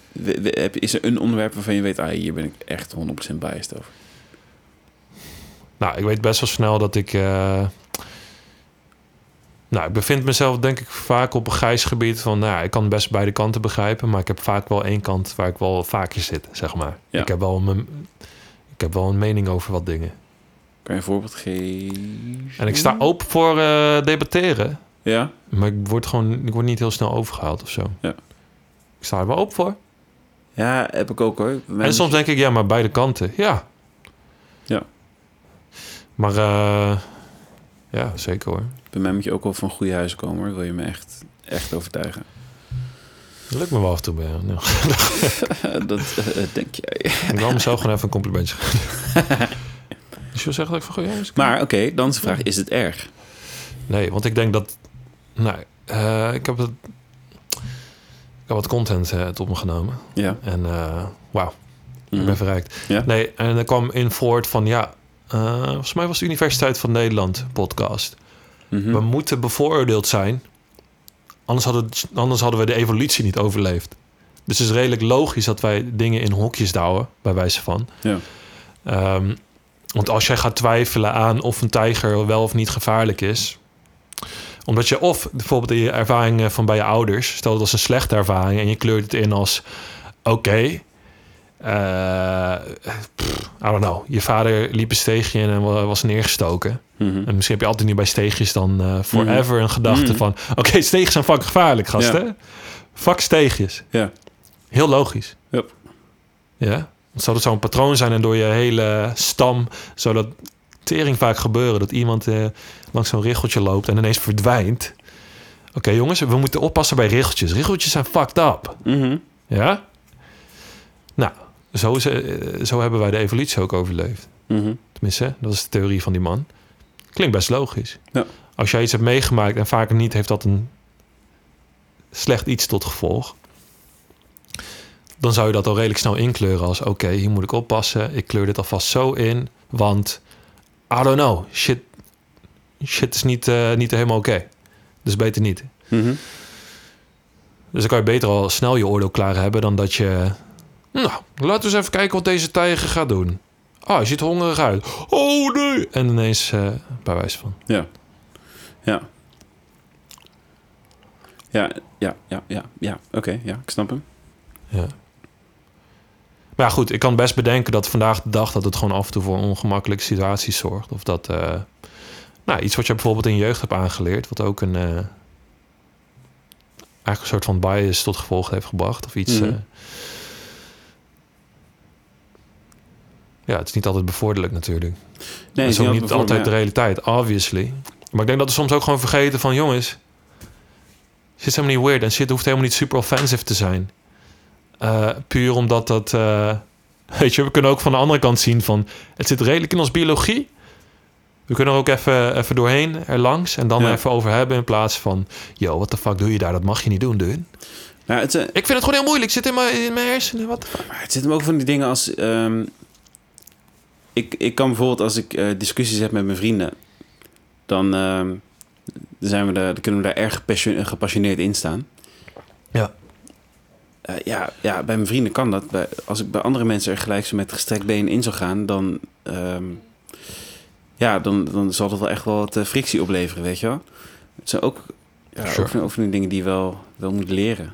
is er een onderwerp waarvan je weet, ah, hier ben ik echt 100% biased over? Nou, ik weet best wel snel dat ik... eh, nou, ik bevind mezelf denk ik vaak op een grijs gebied van... Nou, ja, ik kan best beide kanten begrijpen... maar ik heb vaak wel één kant waar ik wel vaker zit, zeg maar. Ja. Ik, heb wel een, ik heb wel een mening over wat dingen. Kan je een voorbeeld geven? En ik sta open voor eh, debatteren... Ja? maar ik word gewoon ik word niet heel snel overgehaald of zo. Ja. Ik sta er wel open voor. Ja, heb ik ook hoor. En soms denk ik, ja, maar beide kanten. Ja. Ja. Maar eh, ja, zeker hoor. Bij mij moet je ook wel van goede huizen komen hoor. Wil je me echt, echt overtuigen? Dat lukt me wel af en toe bij jou. Dat eh, denk jij. Ik wil mezelf gewoon even een complimentje geven. Dus je wil zeggen dat ik van? Maar oké, dan is de vraag, is het erg? Nee, want ik denk dat... Nou, eh, ik heb het... Ik heb wat content eh, tot me genomen. Ja. En eh wauw, ik Mhm. ben verrijkt. Ja. Nee, en er kwam in voort van... Ja, eh, volgens mij was de Universiteit van Nederland podcast. Mhm. We moeten bevooroordeeld zijn. Anders hadden, anders hadden we de evolutie niet overleefd. Dus het is redelijk logisch dat wij dingen in hokjes douwen, bij wijze van. Ja. Ehm, want als jij gaat twijfelen aan of een tijger wel of niet gevaarlijk is. Omdat je of bijvoorbeeld in je ervaring eh, van bij je ouders, stel dat was een slechte ervaring en je kleurt het in als oké. eh, I don't know. Je vader liep een steegje in en wa- was neergestoken. Mhm. En misschien heb je altijd niet bij steegjes dan eh, forever een gedachte Mhm. van... Oké, steegjes zijn fucking gevaarlijk, gasten. Fuck steegjes. Ja. Heel logisch. Yep. Ja? Want zou dat zo'n patroon zijn en door je hele stam... zou dat tering vaak gebeuren... dat iemand eh, langs zo'n richeltje loopt en ineens verdwijnt. Oké jongens, we moeten oppassen bij richeltjes. Richeltjes zijn fucked up. Mhm. Ja? Nou, zo, is, eh, zo hebben wij de evolutie ook overleefd. Mhm. Tenminste, dat is de theorie van die man. Klinkt best logisch. Ja. Als jij iets hebt meegemaakt en vaker niet, heeft dat een slecht iets tot gevolg. Dan zou je dat al redelijk snel inkleuren als... oké, hier moet ik oppassen. Ik kleur dit alvast zo in, want... I don't know, shit, shit is niet, eh, niet helemaal oké. Dus beter niet. Mhm. Dus dan kan je beter al snel je oordeel klaar hebben... dan dat je... Nou, laten we eens even kijken wat deze tijger gaat doen. Ah, hij ziet hongerig uit. Oh nee! En ineens eh bij wijze van. Ja. Ja. Ja, ja, ja, ja, ja. Oké, ja, ik snap hem. Ja. Maar ja, goed, ik kan best bedenken dat vandaag de dag dat het gewoon af en toe voor ongemakkelijke situaties zorgt. Of dat, eh, nou, iets wat je bijvoorbeeld in je jeugd hebt aangeleerd, wat ook een, eh, eigenlijk een soort van bias tot gevolg heeft gebracht. Of iets. Mhm. eh. ja, het is niet altijd bevorderlijk natuurlijk. Nee, het is ook niet altijd de realiteit, obviously. Maar ik denk dat we soms ook gewoon vergeten van... jongens, shit is helemaal niet weird... en shit hoeft helemaal niet super offensive te zijn. Eh, puur omdat dat... eh, weet je, we kunnen ook van de andere kant zien van... het zit redelijk in ons biologie. We kunnen er ook even, even doorheen, er langs... en dan Ja. even over hebben in plaats van... yo, what the fuck doe je daar? Dat mag je niet doen, dude. Ja, het, eh, Ik vind het gewoon heel moeilijk. Het zit in mijn, in mijn hersenen. Wat? maar het zit hem ook van die dingen als... ehm, ik, ik kan bijvoorbeeld als ik discussies heb met mijn vrienden... dan, ehm, zijn we daar, dan kunnen we daar erg gepassion- gepassioneerd in staan. Ja. Eh, ja, ja, bij mijn vrienden kan dat. Bij, als ik bij andere mensen er gelijk zo met gestrekt been in zou gaan, dan, ehm, ja, dan, dan zal dat wel echt wel wat eh, frictie opleveren, weet je wel. Het zijn ook, ja, Sure. ook, van, ook van die dingen die je wel, wel moet leren.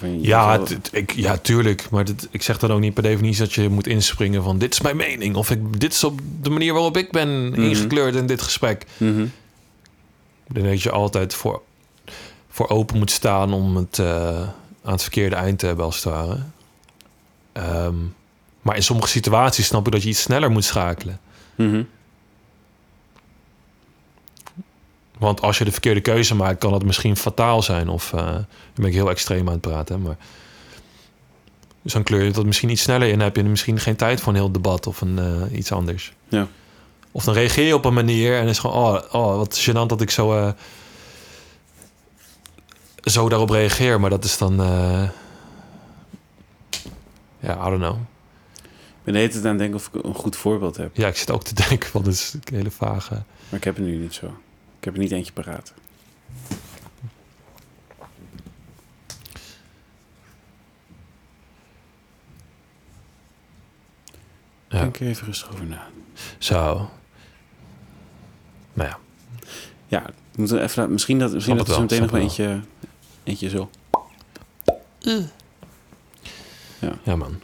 Je- Ja, wel- ik, ja, tuurlijk. Maar dit, ik zeg dan ook niet per definitie dat je moet inspringen van... dit is mijn mening. Of ik, dit is op de manier waarop ik ben Mhm. ingekleurd in dit gesprek. Ik denk dat je altijd voor, voor open moet staan om het eh, aan het verkeerde eind te hebben, als het ware. Ehm, maar in sommige situaties snap ik dat je iets sneller moet schakelen. Mhm. Want als je de verkeerde keuze maakt, kan dat misschien fataal zijn. Of eh, dan ben ik heel extreem aan het praten. Maar dus dan kleur je dat misschien iets sneller in. Heb je misschien geen tijd voor een heel debat of een, eh, iets anders. Ja. Of dan reageer je op een manier en is gewoon, oh, oh wat gênant dat ik zo, eh, zo daarop reageer. Maar dat is dan, eh, ja, I don't know. Ik ben tijd aan het denken of ik een goed voorbeeld heb. Ja, ik zit ook te denken, want het is een hele vage. Maar ik heb het nu niet zo. Ik heb er niet eentje paraat. Ja. Denk er even rustig over na. Zo. Nou ja, Ja, moeten even misschien dat, misschien dat er het zo meteen nog snap eentje, eentje zo. ja man.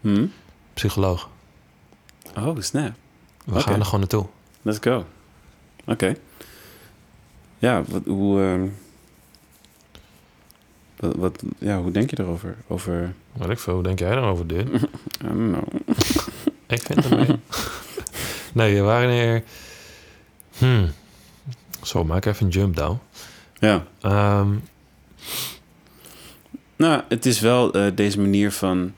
Hm? Psycholoog. Oh, snap. We gaan er gewoon naartoe. Let's go. Oké. Ja, wat, hoe, ehm, wat, wat, ja, hoe denk je erover? Over, Wat ik veel, hoe denk jij daarover, dit? I don't know. Ik vind het mee. nee, wanneer... Hmm. Zo, maak even een jump down. Ja. Ehm, Nou, het is wel eh, deze manier van...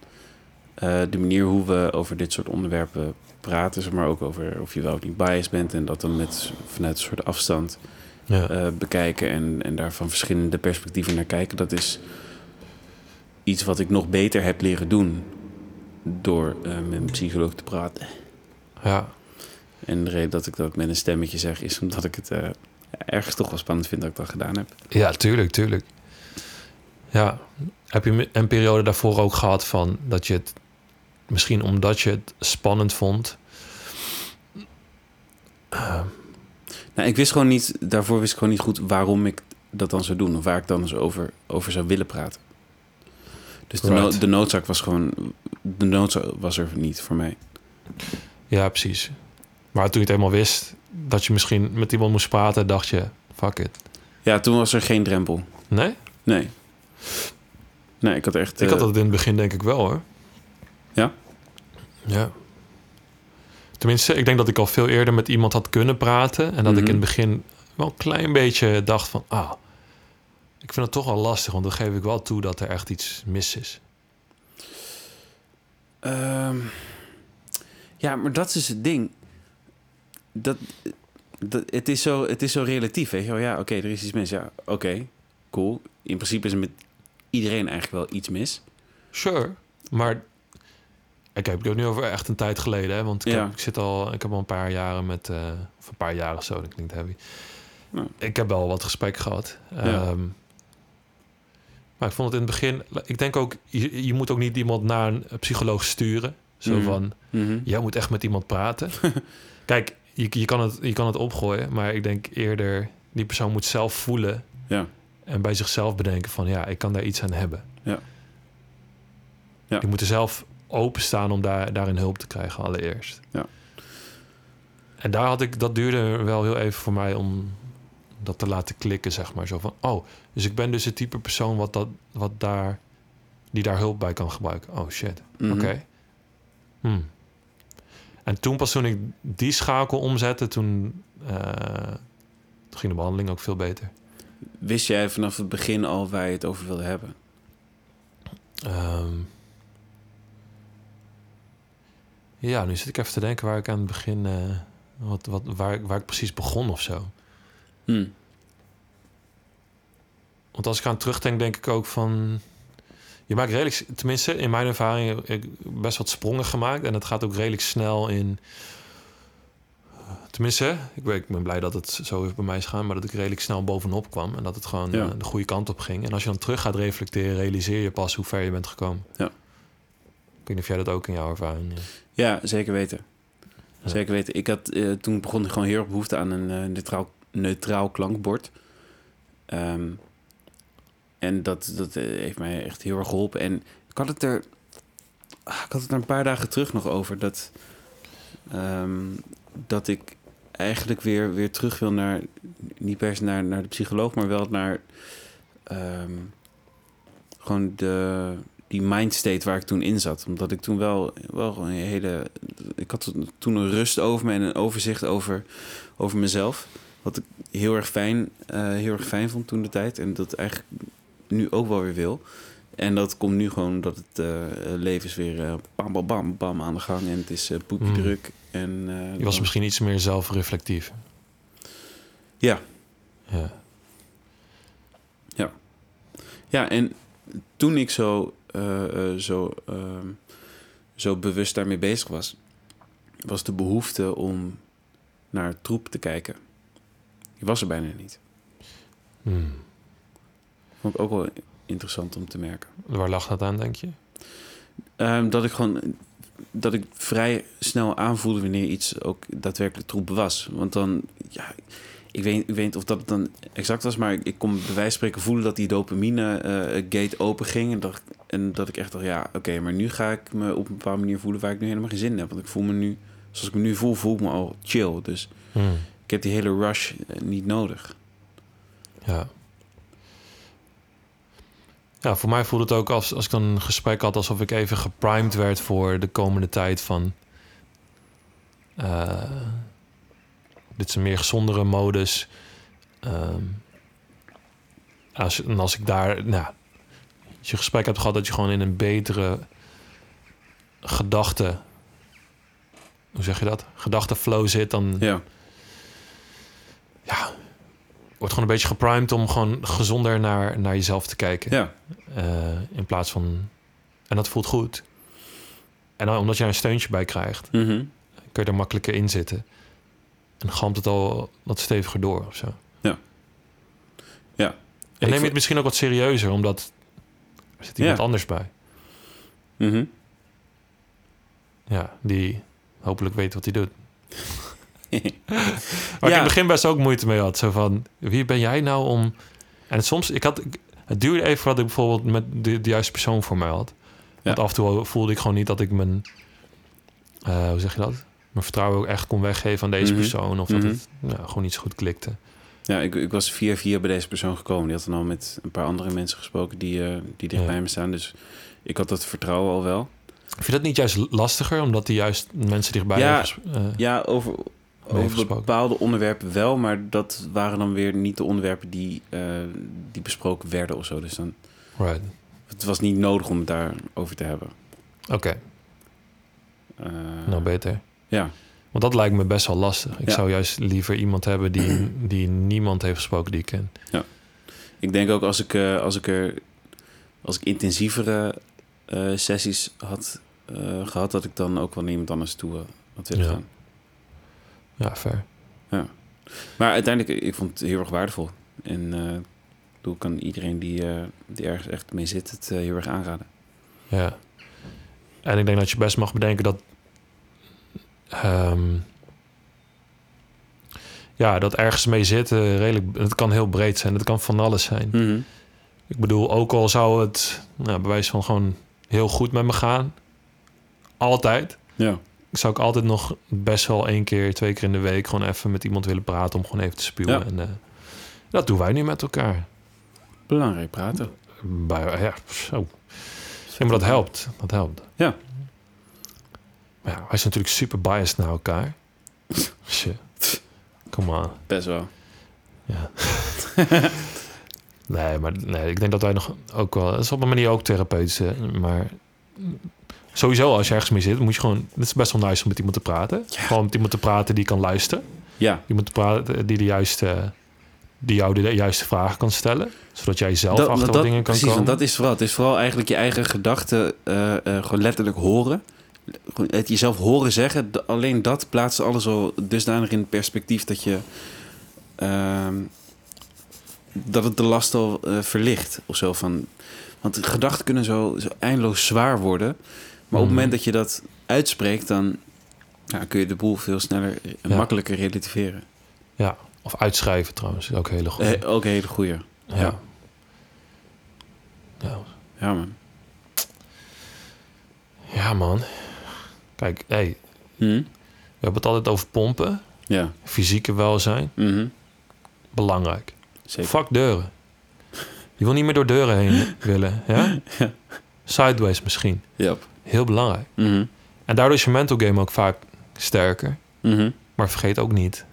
eh, de manier hoe we over dit soort onderwerpen praten... zeg maar ook over of je wel of niet biased bent... en dat dan met, vanuit een soort afstand ja. eh, bekijken... En, en daarvan verschillende perspectieven naar kijken. Dat is iets wat ik nog beter heb leren doen... door eh, met een psycholoog te praten. ja. En de reden dat ik dat met een stemmetje zeg... is omdat ik het eh, ergens toch wel spannend vind dat ik dat gedaan heb. Ja, tuurlijk, tuurlijk. Ja. Heb je een periode daarvoor ook gehad van dat je het... Misschien omdat je het spannend vond... eh, Nou, ik wist gewoon niet, daarvoor wist ik gewoon niet goed waarom ik dat dan zou doen. Of waar ik dan eens over, over zou willen praten. Dus de, no- de noodzaak was gewoon, de noodzaak was er niet voor mij. ja, precies. Maar toen je het eenmaal wist dat je misschien met iemand moest praten... dacht je, fuck it. Ja, toen was er geen drempel. Nee? Nee. Nee, ik had echt... Ik had eh, dat in het begin denk ik wel hoor. Ja? Ja. Tenminste, ik denk dat ik al veel eerder met iemand had kunnen praten. En dat ik Mhm. in het begin wel een klein beetje dacht van... Ah, ik vind het toch wel lastig. Want dan geef ik wel toe dat er echt iets mis is. ehm, ja, maar dat is het ding. Dat, dat, het, is zo, het is zo relatief, weet je wel. Ja, oké, er is iets mis. Ja, oké. cool. In principe is er met iedereen eigenlijk wel iets mis. Sure, maar ik heb het nu over echt een tijd geleden, hè? want ik, Ja. heb, ik zit al, ik heb al een paar jaren met, eh, of een paar jaren zo, dat klinkt heavy. Ja. Ik heb wel wat gesprek gehad. Ehm, maar ik vond het in het begin, ik denk ook, je, je moet ook niet iemand naar een psycholoog sturen. Zo Mhm. van, Mhm. jij moet echt met iemand praten. Kijk, je, je, kan het, je kan het opgooien, maar ik denk eerder, die persoon moet zelf voelen Ja. en bij zichzelf bedenken van, ja, ik kan daar iets aan hebben. Ja. Ja. Die moeten zelf openstaan om daar, daarin hulp te krijgen allereerst. Ja. En daar had ik, dat duurde wel heel even voor mij om dat te laten klikken, zeg maar. Zo van, oh, dus ik ben dus het type persoon wat, dat, wat daar, die daar hulp bij kan gebruiken. Oh shit, Mhm. oké. Hmm. En toen pas toen ik die schakel omzette, toen, eh, toen ging de behandeling ook veel beter. Wist jij vanaf het begin al waar je het over wilde hebben? Ehm, ja, nu zit ik even te denken waar ik aan het begin, eh, wat, wat, waar, ik- waar ik precies begon of zo. Hm. Want als ik aan terugdenk, denk ik ook van. Je maakt redelijk, tenminste in mijn ervaring, best wat sprongen gemaakt. En het gaat ook redelijk snel in. Tenminste, ik ben, ik ben blij dat het zo is bij mij is gegaan, maar dat ik redelijk snel bovenop kwam. En dat het gewoon Ja. eh, de goede kant op ging. En als je dan terug gaat reflecteren, realiseer je pas hoe ver je bent gekomen. Ja. Ik weet niet of jij dat ook in jouw ervaring. eh, Ja, zeker weten. Ja. Zeker weten. Ik had eh, toen begon ik gewoon heel erg behoefte aan een eh, neutraal, neutraal klankbord. Ehm, en dat, dat eh, heeft mij echt heel erg geholpen. En ik had het er, ik had het er een paar dagen terug nog over dat, ehm, dat ik eigenlijk weer, weer terug wil naar, niet per se naar, naar de psycholoog, maar wel naar ehm, gewoon de, die mindstate waar ik toen in zat. Omdat ik toen wel, wel een hele. Ik had toen een rust over me en een overzicht over, over mezelf. Wat ik heel erg fijn, eh, heel erg fijn vond toen de tijd. En dat eigenlijk nu ook wel weer wil. En dat komt nu gewoon dat het eh, leven is weer eh, bam, bam, bam, bam aan de gang. En het is eh poepje Mm. druk. En, Je was misschien iets meer zelfreflectief. Ja. Ja. Ja, en toen ik zo, zo, ehm, zo bewust daarmee bezig was, was de behoefte om naar troep te kijken. Die was er bijna niet. Hmm. Vond ik ook wel interessant om te merken. Waar lag dat aan, denk je? Ehm, dat ik gewoon dat ik vrij snel aanvoelde wanneer iets ook daadwerkelijk troep was. Want dan, ja, ik weet, ik weet niet of dat dan exact was, maar ik kon bij wijze van spreken voelen dat die dopamine eh, gate open ging. En dat, en dat ik echt dacht, ja, oké, maar nu ga ik me op een bepaalde manier voelen waar ik nu helemaal geen zin in heb. Want ik voel me nu, zoals ik me nu voel, voel ik me al chill. Dus Hmm. ik heb die hele rush eh, niet nodig. Ja. Ja, voor mij voelde het ook als, als ik dan een gesprek had... alsof ik even geprimed werd voor de komende tijd van... eh, dit is een meer gezondere modus. Ehm, als, en als ik daar... Nou, als je gesprek hebt gehad dat je gewoon in een betere gedachte... Hoe zeg je dat? Gedachteflow zit, dan Ja, ja, wordt gewoon een beetje geprimed om gewoon gezonder naar, naar jezelf te kijken. ja, Eh, in plaats van. En dat voelt goed. En dan, omdat je er een steuntje bij krijgt, mhm. kun je er makkelijker in zitten. En galmt het al wat steviger door of zo. Ja. Ja. En Ik neem je het misschien ook wat serieuzer, omdat er zit iemand Ja. anders bij. Mhm. Ja, die hopelijk weet wat hij doet. Waar ik in het begin best ook moeite mee had. Zo van, wie ben jij nou om... En soms, ik had, het duurde even voordat ik bijvoorbeeld met de, de juiste persoon voor mij had. Want Ja. af en toe voelde ik gewoon niet dat ik mijn... eh, hoe zeg je dat? Mijn vertrouwen ook echt kon weggeven aan deze Mhm. persoon. Of dat Mhm. het ja, gewoon niet zo goed klikte. Ja, ik, ik was via via bij deze persoon gekomen. Die had dan al met een paar andere mensen gesproken die, eh, die dicht Ja. bij me staan. Dus ik had dat vertrouwen al wel. Vind je dat niet juist lastiger? Omdat die juist mensen dichtbij... Ja, hebben eh, Ja, over, over bepaalde onderwerpen wel. Maar dat waren dan weer niet de onderwerpen die, eh, die besproken werden of zo. Dus dan, right. het was niet nodig om het daarover te hebben. Oké, Eh, nou beter. ja, Want dat lijkt me best wel lastig. Ik Ja. zou juist liever iemand hebben die, die niemand heeft gesproken die ik ken. Ik denk ook als ik, eh, als ik er als ik intensievere sessies had eh, gehad, dat ik dan ook wel naar iemand anders toe had willen Ja. gaan. Ja, fair. Maar uiteindelijk, ik vond het heel erg waardevol. En eh ik kan iedereen die, eh, die ergens echt mee zit, het eh, heel erg aanraden. Ja. En ik denk dat je best mag bedenken dat... ehm, ja, dat ergens mee zitten redelijk... Het kan heel breed zijn. Het kan van alles zijn. Mhm. Ik bedoel, ook al zou het nou, bij wijze van gewoon heel goed met me gaan. Altijd. Ja. Zou ik altijd nog best wel één keer, twee keer in de week... gewoon even met iemand willen praten om gewoon even te spuwen. Ja. En, eh, dat doen wij nu met elkaar. Belangrijk praten. Bij, ja, zo. Ja, maar dat helpt. Dat helpt. Ja. Maar ja, wij zijn natuurlijk super biased naar elkaar. Shit. Come on. Best wel. Ja. nee, maar nee, ik denk dat wij nog ook wel... Dat is op een manier ook therapeutisch, maar... Sowieso, als je ergens mee zit, moet je gewoon... Het is best wel nice om met iemand te praten. Ja. Gewoon met iemand te praten die kan luisteren. Ja. Iemand te praten die de juiste... Die jou de juiste vragen kan stellen. Zodat jij zelf achter wat dat, dingen kan precies, komen. want dat is vooral. Het is vooral eigenlijk je eigen gedachten eh, eh, gewoon letterlijk horen. Het jezelf horen zeggen. Alleen dat plaatst alles al dusdanig in perspectief dat je... ehm, dat het de last al eh, verlicht of zo. Van, want gedachten kunnen zo, zo eindeloos zwaar worden. Maar op het Mhm. moment dat je dat uitspreekt, dan ja, kun je de boel veel sneller en Ja. makkelijker relativeren. Ja, of uitschrijven trouwens. Is ook een hele goede. Eh, ook een hele goeie. ja. ja. Ja, man. Ja, man. Kijk, hey, Hm? we hebben het altijd over pompen. Ja. Fysieke welzijn. Mhm. Belangrijk. Zeker. Fuck deuren. Je wil niet meer door deuren heen willen. Ja? Ja. Sideways misschien. Yep. Heel belangrijk. Mhm. En daardoor is je mental game ook vaak sterker. Mhm. Maar vergeet ook niet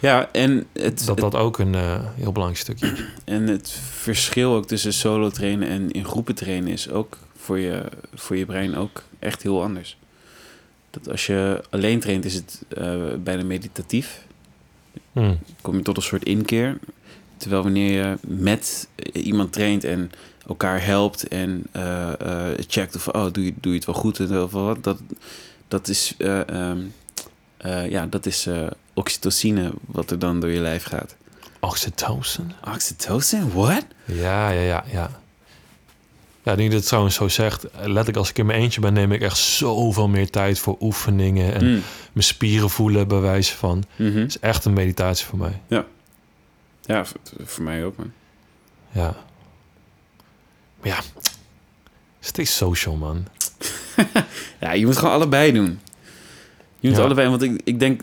Ja, en het, dat dat ook een eh, heel belangrijk stukje is. en het verschil ook tussen solo trainen en in groepen trainen is ook voor je, voor je brein ook echt heel anders. Dat als je alleen traint is het eh, bijna meditatief. Hm. Kom je tot een soort inkeer. Terwijl wanneer je met iemand traint en elkaar helpt en eh, eh, checkt of oh, doe, je, doe je het wel goed en of wat, dat, dat is, eh, ja, dat is oxytocine wat er dan door je lijf gaat. Oxytocin? Oxytocin? What? Ja, ja, ja, ja. Ja, nu je trouwens zo zegt, letterlijk als ik in mijn eentje ben, neem ik echt zoveel meer tijd voor oefeningen en Mm. mijn spieren voelen, bij wijze van. Mhm. Het is echt een meditatie voor mij. Ja, voor, voor mij ook, man. Ja. Ja, stay social, man. Ja, je moet gewoon allebei doen. Je moet Ja. allebei, want ik, ik denk,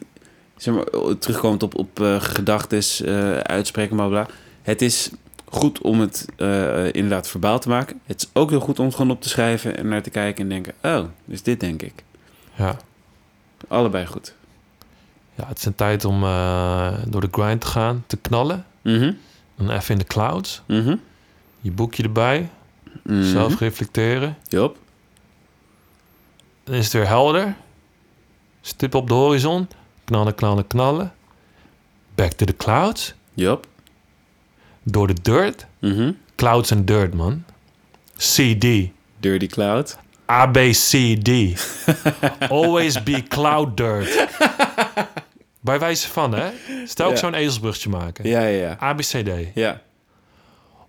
zeg maar, terugkomend op, op eh gedachtes, eh, uitspreken, bla bla. Het is goed om het eh, inderdaad verbaal te maken. Het is ook heel goed om het gewoon op te schrijven en naar te kijken en denken, oh, dus dit denk ik. Ja. Allebei goed. ja, het is een tijd om door de grind te gaan, te knallen. Mhm. Dan even in de clouds. Mhm. Je boekje erbij. Mhm. Zelf reflecteren. Yup. Dan is het weer helder. Stip op de horizon. Knallen, knallen, knallen. Back to the clouds. Yup. Door de dirt. Mhm. Clouds and dirt, man. CD. Dirty Cloud. A, B, C, D. Always be cloud dirt. Bij wijze van, hè? Stel ik Ja. zo'n ezelsbrugje maken. Ja, ja, ja. A, B, C, D. Ja.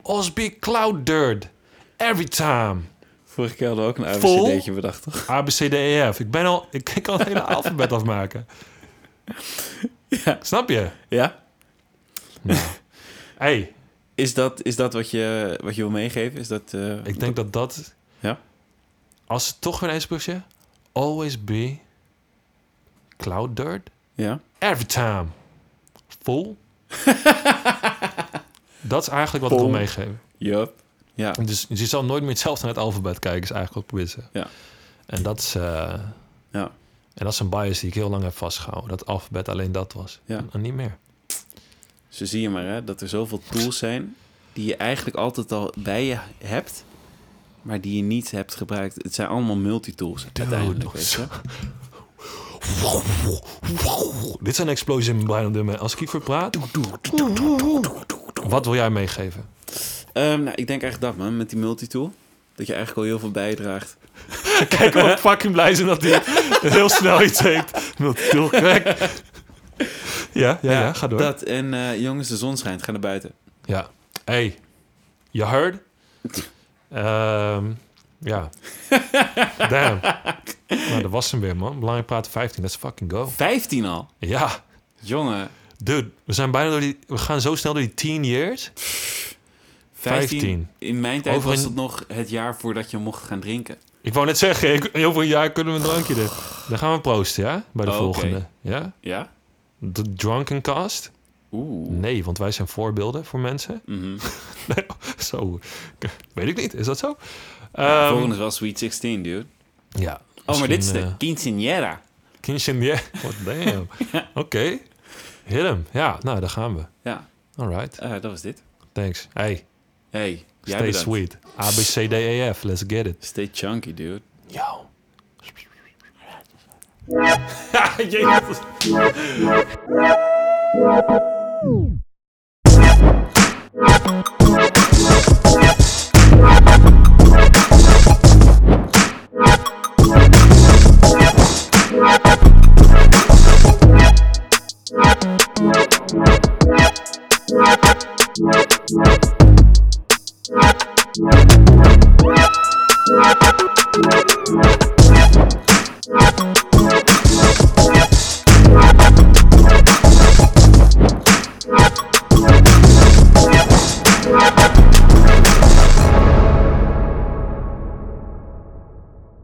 Always be cloud dirt. Every time. Vorige keer hadden we ook een? ABCD'tje bedacht, toch? A, B, C, D, E, F. Ik ben al... Ik, ik kan het hele alfabet afmaken. Ja. Snap je? Ja. Nou. Hey, Is dat, is dat wat, je, wat je wil meegeven? Is dat... eh, ik denk dat dat... Ja? Als het toch weer een ezelsbrugje... Always be cloud dirt. Ja? Every time. Full. dat is eigenlijk wat ik Vol. wil meegeven. Yup. Ja. Dus je zal nooit meer hetzelfde naar het alfabet kijken, is eigenlijk wat ik probeer te zeggen. Ja. En dat is, eh, Ja. en dat is een bias die ik heel lang heb vastgehouden. Dat alfabet alleen dat was. Ja. En niet meer. Zo zie je maar, hè, dat er zoveel tools zijn die je eigenlijk altijd al bij je hebt, maar die je niet hebt gebruikt. Het zijn allemaal multitools uiteindelijk, weet je. Dit zijn explosies in mijn. Als ik hiervoor praat... Wat wil jij meegeven? Ehm, nou, ik denk echt dat, man, met die multitool. Dat je eigenlijk al heel veel bijdraagt. Kijk hoe fucking blij zijn dat hij heel snel iets heeft. Multitool, correct. Ja, ja, ja, ga door. Dat en eh, jongens, de zon schijnt. Ga naar buiten. Ja. Hey, you heard? Ehm, ja. Damn. Nou, dat was hem weer, man. Belangrijk praten 15. Let's fucking go. 15 al. Ja. Jongen, Dude, we zijn bijna door die... We gaan zo snel door die 10 years. 15. 15. In mijn tijd Over was een- het nog het jaar voordat je mocht gaan drinken. Ik wou net zeggen, ik, over een jaar kunnen we een drankje doen. Dan gaan we proosten, ja? Bij de Oh, volgende. Ja? Ja? De Drunken Cast? Oeh. Nee, want wij zijn voorbeelden voor mensen. Mhm. Nee, zo. Weet ik niet, is dat zo? Ehm, Volgende is wel Sweet 16, dude. Ja. Oh, maar dit is de quinceañera. Quinceañera. What damn. Oké. Hit hem. Ja, nou, daar gaan we. Ja, Alright. eh, dat was dit. Thanks. Hey, Hey, jij stay bedankt. sweet. A, B, C, D, E, F. Let's get it. Stay chunky, dude. Yo. We'll